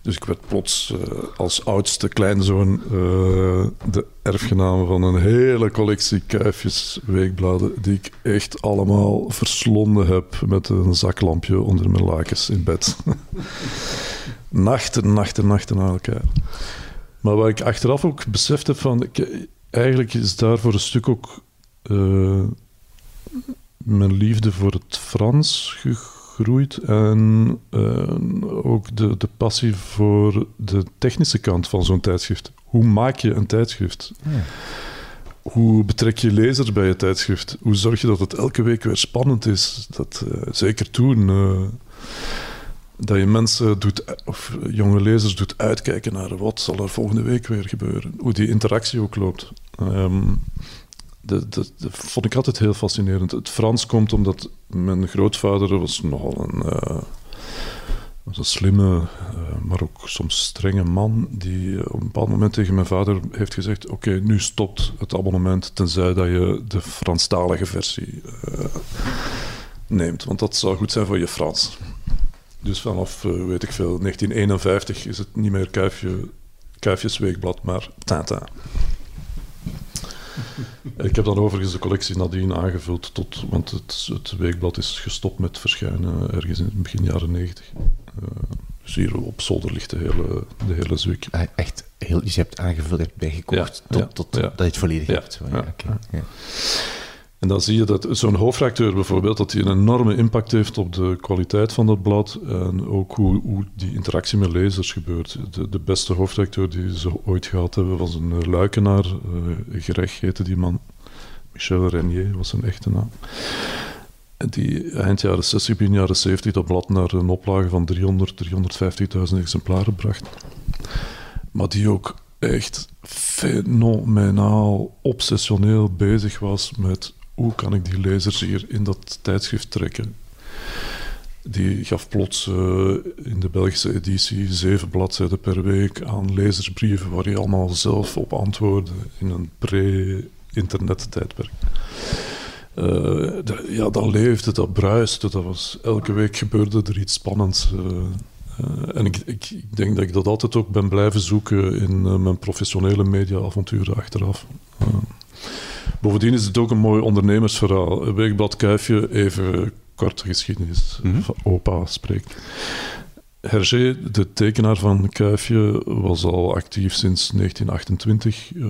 Dus ik werd plots uh, als oudste kleinzoon uh, de erfgename van een hele collectie kuifjes weekbladen die ik echt allemaal verslonden heb met een zaklampje onder mijn lakens in bed. nachten, nachten, nachten aan elkaar. Maar wat ik achteraf ook beseft heb van... Eigenlijk is daar voor een stuk ook uh, mijn liefde voor het Frans gegroeid en uh, ook de, de passie voor de technische kant van zo'n tijdschrift. Hoe maak je een tijdschrift? Ja. hoe betrek je lezers bij je tijdschrift? Hoe zorg je dat het elke week weer spannend is? Dat, uh, zeker toen. Uh, dat je mensen doet, of jonge lezers doet uitkijken naar wat zal er volgende week weer gebeuren. Hoe die interactie ook loopt. Um, dat, dat, vond ik altijd heel fascinerend. Het Frans komt omdat mijn grootvader was nogal een, uh, was een slimme, uh, maar ook soms strenge man. Die op een bepaald moment tegen mijn vader heeft gezegd: Oké, nu stopt het abonnement, tenzij dat je de Franstalige versie neemt. Want dat zou goed zijn voor je Frans. Dus vanaf, weet ik veel, 1951 is het niet meer Kuifje, Kuifjesweekblad, maar Tintin. Ik heb dan overigens de collectie nadien aangevuld tot, want het, het weekblad is gestopt met verschijnen ergens in begin jaren 90. Uh, dus hier op zolder ligt de hele, de hele zwik. Ah, echt, heel, dus je hebt aangevuld, hebt bijgekocht ja, tot, tot ja. dat je het volledig hebt. Okay. En dan zie je dat zo'n hoofdredacteur bijvoorbeeld, dat hij een enorme impact heeft op de kwaliteit van dat blad en ook hoe, hoe die interactie met lezers gebeurt. De, de beste hoofdredacteur die ze ooit gehad hebben was een luikenaar, uh, Greg heette die man. Michel Renier was zijn echte naam. En die eind jaren 60, begin jaren 70 dat blad naar een oplage van 300, 350.000 exemplaren bracht. Maar die ook echt fenomenaal, obsessioneel bezig was met hoe kan ik die lezers hier in dat tijdschrift trekken. Die gaf plots uh, in de Belgische editie zeven bladzijden per week aan lezersbrieven waar je allemaal zelf op antwoordde in een pre-internet tijdperk. Uh, ja, dat leefde, dat bruiste, dat was, elke week gebeurde er iets spannends. Uh, en ik, ik, ik, denk dat ik dat altijd ook ben blijven zoeken in mijn professionele mediaavonturen achteraf. Bovendien is het ook een mooi ondernemersverhaal. Weekblad Kuifje, even korte geschiedenis mm -hmm. van opa spreekt. Hergé, de tekenaar van Kuifje, was al actief sinds 1928. Uh,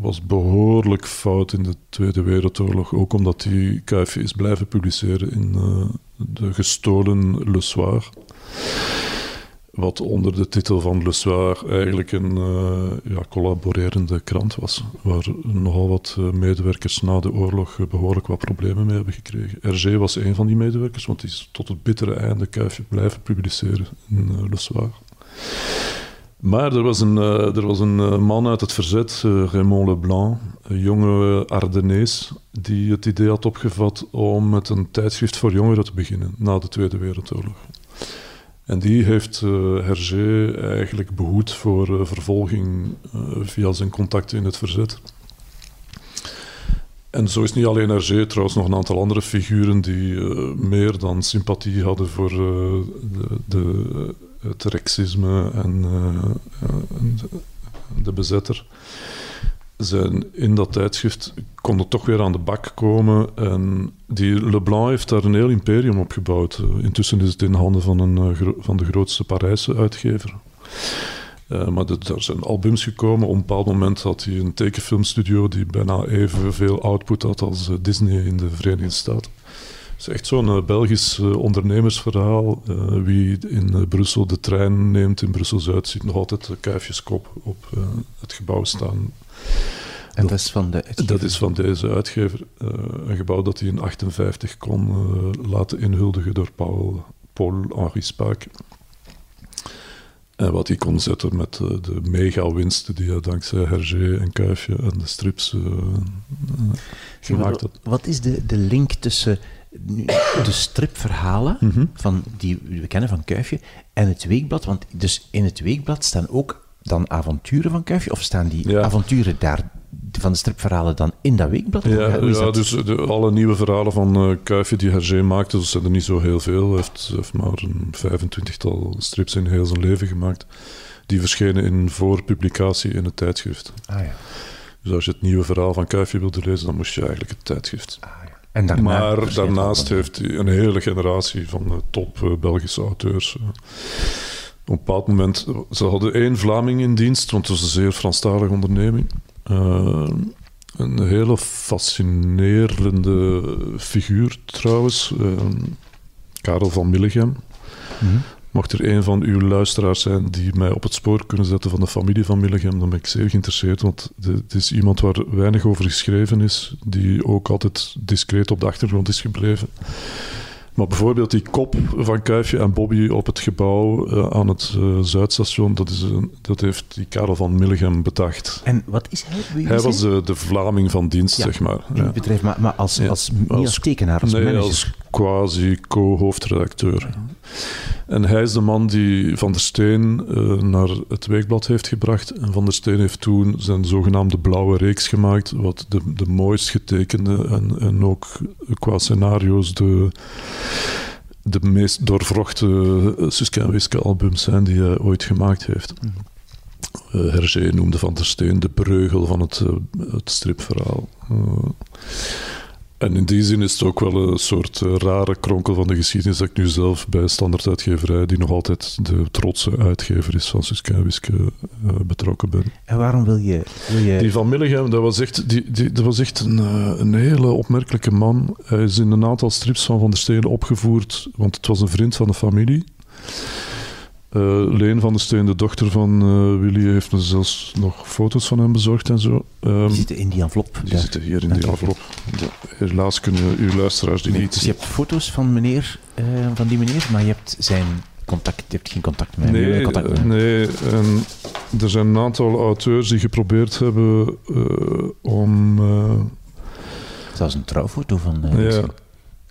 was behoorlijk fout in de Tweede Wereldoorlog. Ook omdat hij Kuifje is blijven publiceren in uh, de gestolen Le Soir. Wat onder de titel van Le Soir eigenlijk een uh, ja, collaborerende krant was. Waar nogal wat medewerkers na de oorlog behoorlijk wat problemen mee hebben gekregen. Hergé was een van die medewerkers, want die is tot het bittere einde Kuifje blijven publiceren in uh, Le Soir. Maar er was een, er was een man uit het verzet, Raymond Leblanc, een jonge Ardennees, die het idee had opgevat om met een tijdschrift voor jongeren te beginnen na de Tweede Wereldoorlog. En die heeft uh, Hergé eigenlijk behoed voor uh, vervolging uh, via zijn contacten in het verzet. En zo is niet alleen Hergé, trouwens nog een aantal andere figuren die meer dan sympathie hadden voor de, het rexisme en, en de bezetter zijn in dat tijdschrift konden toch weer aan de bak komen. En die Leblanc heeft daar een heel imperium op gebouwd. Intussen is het in handen van, een, van de grootste Parijse uitgever. Uh, maar er zijn albums gekomen. Op een bepaald moment had hij een tekenfilmstudio die bijna evenveel output had als Disney in de Verenigde Staten. Het is echt zo'n Belgisch ondernemersverhaal. wie in Brussel de trein neemt in Brussel-Zuid ziet nog altijd de kuifjeskop op het gebouw staan. En dat, dat, is van de uitgever. Dat is van deze uitgever. Uh, een gebouw dat hij in 58 kon uh, laten inhuldigen door Paul, Paul-Henri Spaak. En wat hij kon zetten met uh, de mega-winsten die hij dankzij Hergé en Kuifje en de strips gemaakt had. Wat is de, de link tussen de stripverhalen Mhm. mm -hmm. van, die we kennen van Kuifje en het weekblad? Want dus in het weekblad staan ook dan avonturen van Kuifje? Of staan die ja. avonturen daar van de stripverhalen dan in dat weekblad? Ja, ja dus de, alle nieuwe verhalen van uh, Kuifje die Hergé maakte, dat zijn er niet zo heel veel. Hij heeft, heeft maar een 25-tal strips in heel zijn leven gemaakt. Die verschenen in voorpublicatie in het tijdschrift. Ah, ja. Dus als je het nieuwe verhaal van Kuifje wilde lezen, dan moest je eigenlijk het tijdschrift. Ah, ja. En daarna maar daarnaast heeft hij een hele generatie van uh, top uh, Belgische auteurs. Op een bepaald moment, ze hadden één Vlaming in dienst, want het was een zeer Franstalige onderneming. Uh, een hele fascinerende figuur trouwens, uh, Karel van Millegem. Mm -hmm. Mocht er een van uw luisteraars zijn die mij op het spoor kunnen zetten van de familie van Millegem, dan ben ik zeer geïnteresseerd, want het is iemand waar weinig over geschreven is, die ook altijd discreet op de achtergrond is gebleven. Maar bijvoorbeeld die kop van Kuifje en Bobby op het gebouw uh, aan het uh, Zuidstation, dat, is een, dat heeft die Karel van Milligem bedacht. En wat is hij? Wie hij was de, de Vlaming van dienst, ja, zeg maar. In het bedrijf, maar, maar als, als, niet als, tekenaar, als nee, manager? als quasi-co-hoofdredacteur. En hij is de man die Van der Steen uh, naar het Weekblad heeft gebracht. En Van der Steen heeft toen zijn zogenaamde blauwe reeks gemaakt, wat de, de mooist getekende en, en ook qua scenario's de, de meest doorvrochte Suske en Wiske albums zijn die hij ooit gemaakt heeft. Uh, Hergé noemde Van der Steen de breugel van het, uh, het stripverhaal. En in die zin is het ook wel een soort uh, rare kronkel van de geschiedenis dat ik nu zelf bij Standaard Uitgeverij, die nog altijd de trotse uitgever is van Suske en Wiske, uh, betrokken ben. En waarom wil je... Wil je... Die van Milligem, dat was echt, die, die, dat was echt een, uh, een hele opmerkelijke man. Hij is in een aantal strips van Van der Steen opgevoerd, want het was een vriend van de familie. Uh, Leen van der Steen, de dochter van uh, Willy, heeft me zelfs nog foto's van hem bezorgd en zo. Um, die zitten in die envelop. Die zitten hier in die envelop. Helaas kunnen uw luisteraars die nee, niet Dus je hebt foto's van, meneer, uh, van die meneer, maar je hebt zijn contact, je hebt geen contact met hem. Nee, contact met hem. nee en er zijn een aantal auteurs die geprobeerd hebben om... Zelfs een trouwfoto van... ja,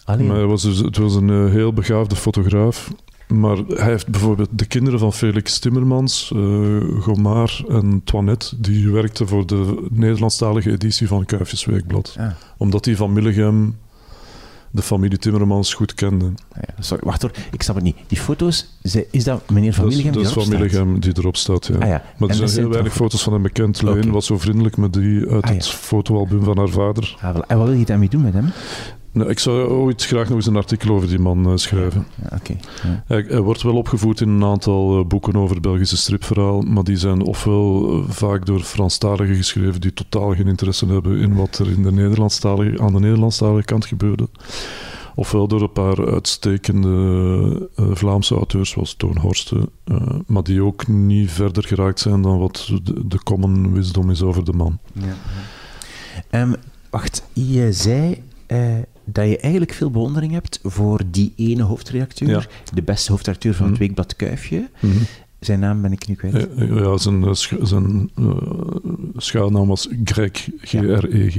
Alleen. maar het was, dus, het was een heel begaafde fotograaf. Maar hij heeft bijvoorbeeld de kinderen van Felix Timmermans, uh, Gomar en Toinette, die werkten voor de Nederlandstalige editie van Kuifjes Weekblad. Ah. Omdat die van Millegem de familie Timmermans goed kende. Ja, sorry, wacht hoor, ik snap het niet. Die foto's, is dat meneer van Millegem dat die is van Millegem die erop staat, ja. Ah, ja. Maar er zijn heel weinig toch... foto's van hem bekend. Leen Okay. was zo vriendelijk met die uit Ah, het fotoalbum van haar vader. Ah. En wat wil je daarmee doen met hem? Nou, ik zou ooit graag nog eens een artikel over die man uh, schrijven. Ja. Hij, hij, wordt wel opgevoerd in een aantal uh, boeken over het Belgische stripverhaal, maar die zijn ofwel uh, vaak door Franstaligen geschreven die totaal geen interesse hebben in wat er in de Nederlandstalige, aan de Nederlandstalige kant gebeurde. Ofwel door een paar uitstekende Vlaamse auteurs zoals Toon Horsten, maar die ook niet verder geraakt zijn dan wat de, de common wisdom is over de man. Ja. Um, wacht, je zei dat je eigenlijk veel bewondering hebt voor die ene hoofdredacteur, Ja. de beste hoofdredacteur van het Mhm. Weekblad Kuifje. Mhm. Zijn naam ben ik nu kwijt. Ja, zijn, sch zijn uh, schuilnaam was Greg, G-R-E-G.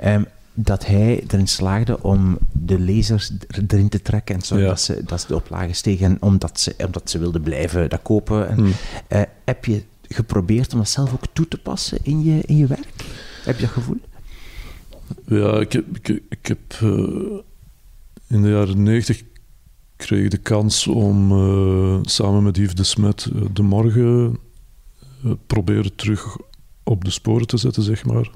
Ja. Um, dat hij erin slaagde om de lezers erin te trekken en zo, Ja. dat, ze, dat ze de oplagen stegen en omdat ze, omdat ze wilden blijven dat kopen. En, Mhm. uh, heb je geprobeerd om dat zelf ook toe te passen in je, in je werk? Heb je dat gevoel? Ja, ik heb, ik, heb uh, in de jaren negentig kreeg ik de kans om uh, samen met Yves de Smet uh, de morgen proberen terug op de sporen te zetten, zeg maar.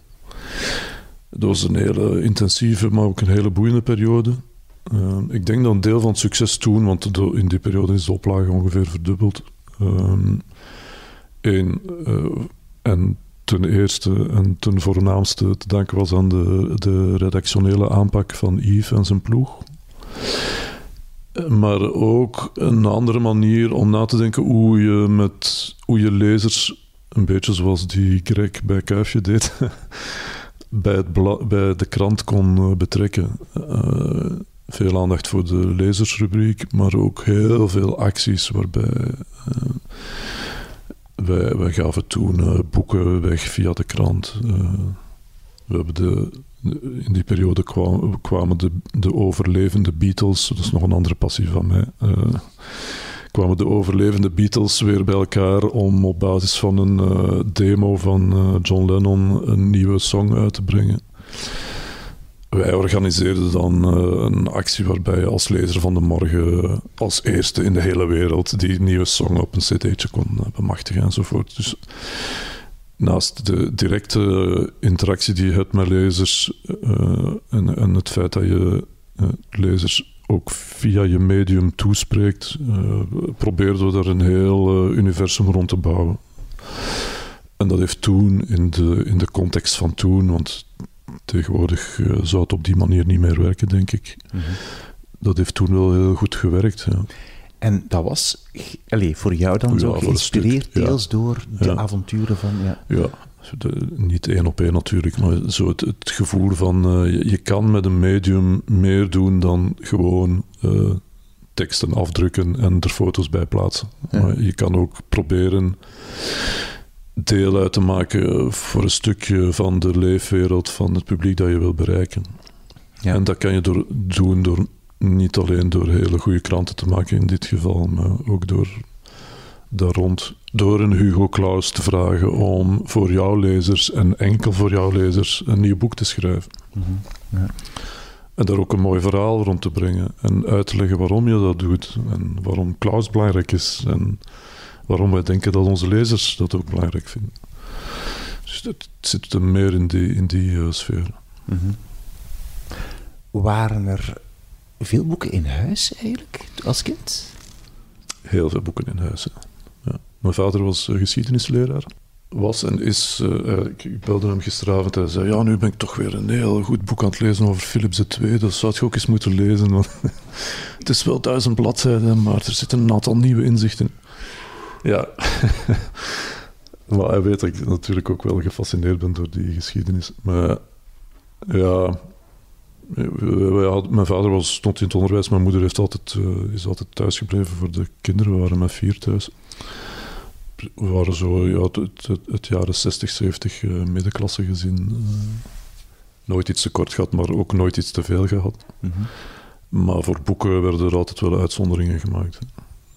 Dat was een hele intensieve, maar ook een hele boeiende periode. ik denk dat een deel van het succes toen, want de, in die periode is de oplage ongeveer verdubbeld. Eén, en ten eerste en ten voornaamste te danken was aan de, de redactionele aanpak van Yves en zijn ploeg. Maar ook een andere manier om na te denken hoe je met hoe je lezers, een beetje zoals die Greg bij Kuifje deed, bij, het bij de krant kon betrekken. Uh, veel aandacht voor de lezersrubriek, maar ook heel veel acties waarbij. Uh, wij, wij, gaven toen uh, boeken weg via de krant. Uh, we hebben de, in die periode kwam, kwamen de, de, overlevende Beatles, dat is nog een andere passie van mij, uh, kwamen de overlevende Beatles weer bij elkaar om op basis van een eh, demo van John Lennon een nieuwe song uit te brengen. Wij organiseerden dan uh, een actie waarbij je als lezer van de morgen als eerste in de hele wereld die nieuwe song op een cd'tje kon uh, bemachtigen enzovoort. Dus naast de directe interactie die je hebt met lezers en, en, het feit dat je lezers ook via je medium toespreekt, probeerden we daar een heel universum rond te bouwen. En dat heeft toen, in de, in de context van toen, want tegenwoordig uh, zou het op die manier niet meer werken, denk ik. Mhm. Mm -hmm. Dat heeft toen wel heel goed gewerkt. Ja. En dat was allez, voor jou dan zo geïnspireerd, deels door de avonturen van... Ja, ja niet één op één natuurlijk, maar zo het, het gevoel van uh, je, je, kan met een medium meer doen dan gewoon uh, teksten afdrukken en er foto's bij plaatsen. Maar je kan ook proberen deel uit te maken voor een stukje van de leefwereld van het publiek dat je wil bereiken. Ja. En dat kan je door, doen door niet alleen door hele goede kranten te maken in dit geval, maar ook door daar rond door een Hugo Claus te vragen om voor jouw lezers en enkel voor jouw lezers een nieuw boek te schrijven. Mhm. ja. En daar ook een mooi verhaal rond te brengen en uit te leggen waarom je dat doet en waarom Klaus belangrijk is en waarom wij denken dat onze lezers dat ook belangrijk vinden. Dus het zit er meer in die, in die uh, sfeer. Mm Waren er veel boeken in huis eigenlijk als kind? Heel veel boeken in huis. Ja. Mijn vader was uh, geschiedenisleraar. Was en is, uh, ik belde hem gisteravond en hij zei: Ja, nu ben ik toch weer een heel goed boek aan het lezen over Philips II. Dat zou je ook eens moeten lezen. Want het is wel duizend bladzijden, maar er zitten een aantal nieuwe inzichten. Ja. maar hij weet dat ik natuurlijk ook wel gefascineerd ben door die geschiedenis. Maar ja, mijn vader was, stond in het onderwijs, mijn moeder heeft altijd, uh, is altijd thuisgebleven voor de kinderen. We waren met vier thuis. We waren zo ja, het, het, het jaren 60, 70 uh, middenklasse gezin. Uh, nooit iets te kort gehad, maar ook nooit iets te veel gehad. Mm -hmm. Maar voor boeken werden er altijd wel uitzonderingen gemaakt.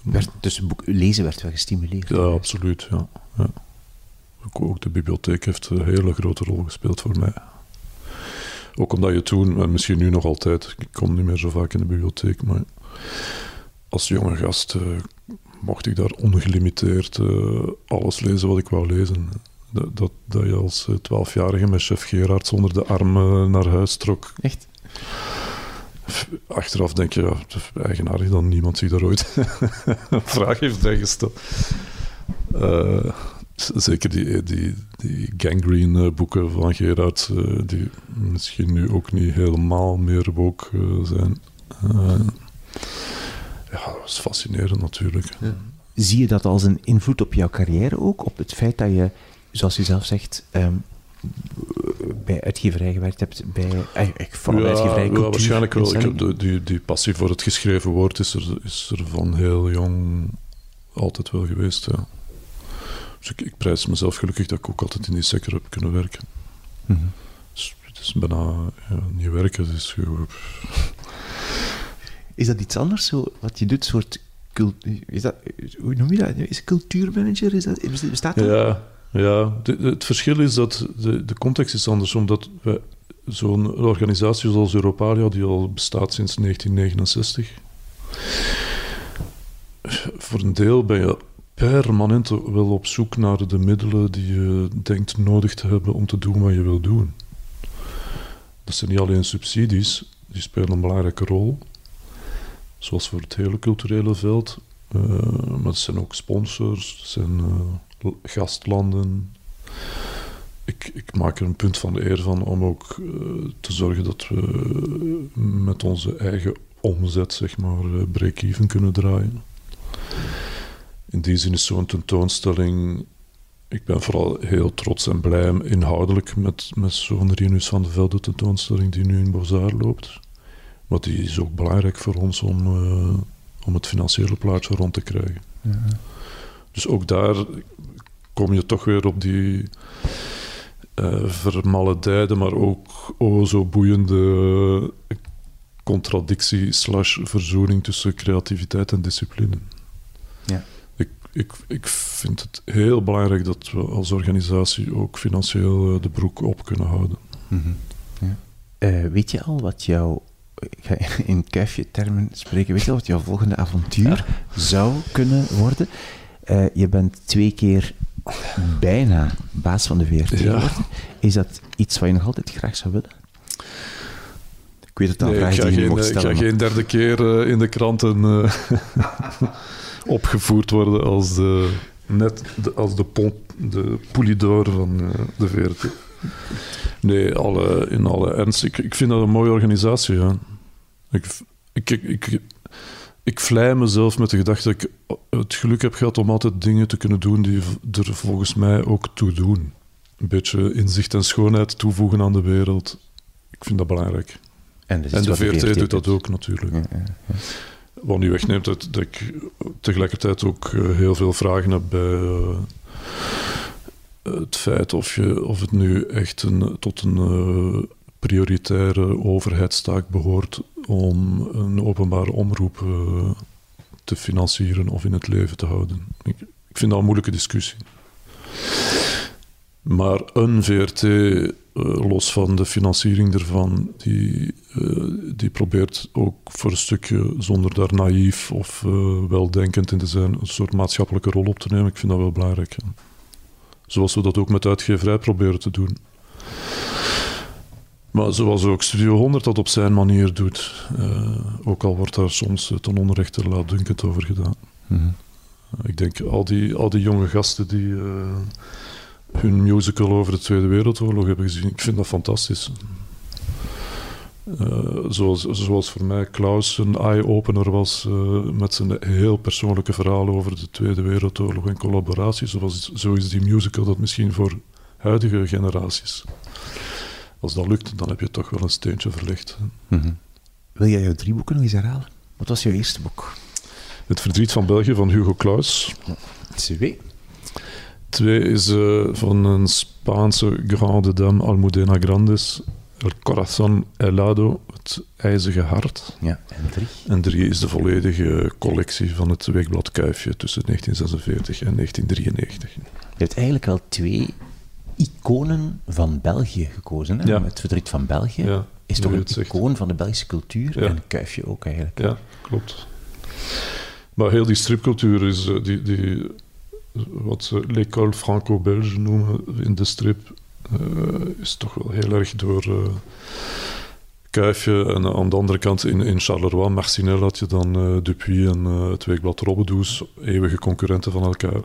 Werd, dus boek, lezen werd wel gestimuleerd? Ja, absoluut. Ja. ja. Ook, de bibliotheek heeft een hele grote rol gespeeld voor mij. Ook omdat je toen, en misschien nu nog altijd, ik kom niet meer zo vaak in de bibliotheek, maar als jonge gast uh, mocht ik daar ongelimiteerd uh, alles lezen wat ik wou lezen. Dat, dat, dat je als eh, twaalfjarige met chef Gerard onder de arm naar huis trok. Echt? Achteraf denk je, ja, is eigenaardig dat niemand zich daar ooit een vraag heeft bijgesteld. Uh, zeker die, die, die gangrene-boeken eh, van Gerard, uh, die misschien nu ook niet helemaal meer woke uh, zijn. ja, dat was fascinerend natuurlijk. Zie je dat als een invloed op jouw carrière ook? Op het feit dat je, zoals je zelf zegt, um, bij uitgeverij gewerkt hebt, bij, eigenlijk vooral ja, uitgeverij cultuur, ja, waarschijnlijk wel. Ik heb de, die, die passie voor het geschreven woord is er, is er van heel jong altijd wel geweest, ja. Dus ik, ik, prijs mezelf gelukkig dat ik ook altijd in die sector heb kunnen werken. Mm -hmm. dus het is bijna ja, niet werken, het is gewoon... Is dat iets anders, zo, wat je doet, soort is dat, hoe noem je dat? Is cultuurmanager? Is dat, bestaat dat? Ja, ja. het verschil is dat de, de context is anders, omdat we zo'n organisatie zoals Europalia, die al bestaat sinds 1969, voor een deel ben je permanent wel op zoek naar de middelen die je denkt nodig te hebben om te doen wat je wil doen. Dat zijn niet alleen subsidies, die spelen een belangrijke rol, zoals voor het hele culturele veld, uh, maar het zijn ook sponsors, zijn uh, gastlanden. Ik, ik, maak er een punt van de eer van om ook uh, te zorgen dat we met onze eigen omzet, zeg maar, break-even kunnen draaien in die zin is zo'n tentoonstelling. Ik ben vooral heel trots en blij inhoudelijk met, met zo'n Rinus van de Velde tentoonstelling die nu in Bozar loopt. Maar die is ook belangrijk voor ons om, uh, om het financiële plaatje rond te krijgen. Ja. Dus ook daar kom je toch weer op die uh, vermaledijde, maar ook oh, zo boeiende contradictie slash verzoening tussen creativiteit en discipline. Ja ik, ik vind het heel belangrijk dat we als organisatie ook financieel eh, de broek op kunnen houden. Mhm. ja. uh, weet je al wat jouw, ik ga in kuifje-termen spreken, weet je al wat jouw volgende avontuur zou kunnen worden? Uh, je bent twee keer bijna baas van de VRT ja. Is dat iets wat je nog altijd graag zou willen? Ik weet het al, nee, ik ga, geen, ik ga geen derde keer uh, in de kranten opgevoerd worden als de, net de, als de, pont, de poulidor van de VRT. Nee, alle, in alle ernst. Ik, ik vind dat een mooie organisatie. Ja. Ik, ik, ik, ik vlei mezelf met de gedachte dat ik het geluk heb gehad om altijd dingen te kunnen doen die er volgens mij ook toe doen. Een beetje inzicht en schoonheid toevoegen aan de wereld. Ik vind dat belangrijk. En, en de VRT, doet dat ook natuurlijk. Ja, ja, ja. Wat nu wegneemt dat, dat ik tegelijkertijd ook eh, heel veel vragen heb bij uh, het feit of, je, of het nu echt een, tot een uh, prioritaire overheidstaak behoort om een openbare omroep uh, te financieren of in het leven te houden. Ik, ik vind dat een moeilijke discussie. Maar een VRT, uh, los van de financiering ervan, die, uh, die probeert ook voor een stukje, zonder daar naïef of weldenkend in te zijn, een soort maatschappelijke rol op te nemen. Ik vind dat wel belangrijk. Zoals we dat ook met uitgeverij proberen te doen. Maar zoals ook Studio 100 dat op zijn manier doet. Uh, ook al wordt daar soms ten onrechte laatdunkend over gedaan. Mm -hmm. ik denk al die, al die jonge gasten die uh, hun musical over de Tweede Wereldoorlog hebben gezien, ik vind dat fantastisch. Uh, zoals, zoals voor mij Klaus een eye-opener was met zijn heel persoonlijke verhalen over de Tweede Wereldoorlog en collaboratie. Zoals, zo is die musical dat misschien voor huidige generaties als dat lukt, dan heb je toch wel een steentje verlicht. Mm -hmm. Wil jij jouw drie boeken nog eens herhalen? Wat was jouw eerste boek? Het Verdriet van België van Hugo Claus. Twee. Twee is uh, van een Spaanse grande dame, Almudena Grandes. El Corazón Helado, het ijzige hart. Ja, en drie? En drie is de volledige collectie van het weekblad Kuifje tussen 1946 en 1993. Je hebt eigenlijk al twee iconen van België gekozen. Hè? Ja. Het verdriet van België ja, is toch een icoon van de Belgische cultuur en Kuifje ook eigenlijk. Ja, klopt. Maar heel die stripcultuur is eh, die, die, wat ze l'école franco-belge noemen in de strip, uh, is toch wel heel erg door uh, Kuifje. En aan de andere kant in, in Charleroi, Marcinel had je dan Dupuis en het weekblad Robbedoes, eeuwige concurrenten van elkaar.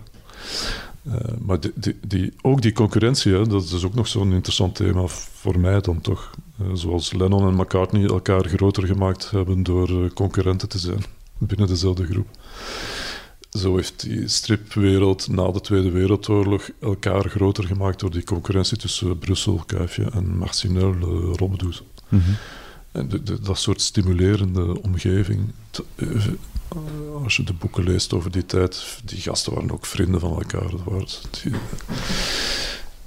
Uh, maar die, die, ook die concurrentie, hè, dat is ook nog zo'n interessant thema voor mij dan toch. Uh, zoals Lennon en McCartney elkaar groter gemaakt hebben door uh, concurrenten te zijn binnen dezelfde groep. Zo heeft die stripwereld na de Tweede Wereldoorlog elkaar groter gemaakt door die concurrentie tussen Brussel, Kuifje en Marcinel, Robbedoes. Mm. En de, de, dat soort stimulerende omgeving. Eh, als je de boeken leest over die tijd, die gasten waren ook vrienden van elkaar. Dat waren die,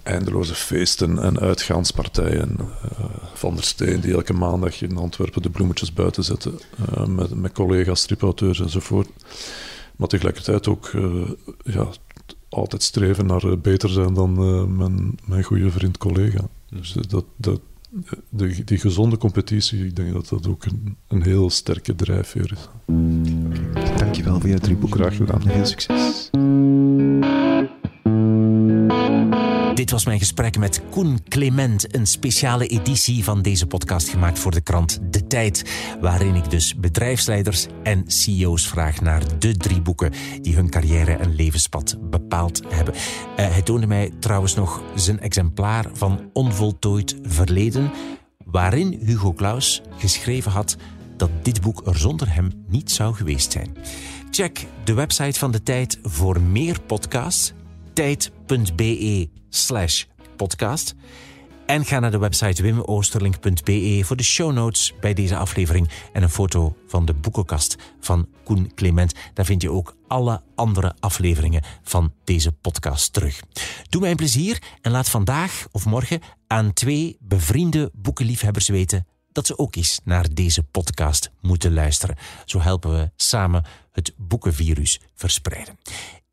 eindeloze feesten en uitgaanspartijen. Uh, van der Steen, die elke maandag in Antwerpen de bloemetjes buiten zette, uh, met, met collega's, stripauteurs enzovoort. Maar tegelijkertijd ook ja, altijd streven naar beter zijn dan mijn, mijn goede vriend collega. Dus dat, dat, de, die gezonde competitie, ik denk dat dat ook een, een heel sterke drijfveer is. Okay. Dankjewel voor je drie boeken. Graag gedaan. Heel succes. Dit was mijn gesprek met Koen Clement, een speciale editie van deze podcast gemaakt voor de krant De Tijd, waarin ik dus bedrijfsleiders en CEO's vraag naar de drie boeken die hun carrière en levenspad bepaald hebben. Uh, hij toonde mij trouwens nog zijn exemplaar van Onvoltooid Verleden, waarin Hugo Claus geschreven had dat dit boek er zonder hem niet zou geweest zijn. Check de website van De Tijd voor meer podcasts tijd.be slash podcast. En ga naar de website wimoosterlink.be voor de show notes bij deze aflevering en een foto van de boekenkast van Koen Clement. Daar vind je ook alle andere afleveringen van deze podcast terug. Doe mij een plezier en laat vandaag of morgen aan twee bevriende boekenliefhebbers weten dat ze ook eens naar deze podcast moeten luisteren. Zo helpen we samen het boekenvirus verspreiden.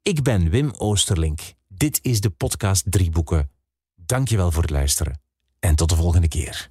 Ik ben Wim Oosterlink. Dit is de podcast Drie Boeken. Dankjewel voor het luisteren en tot de volgende keer.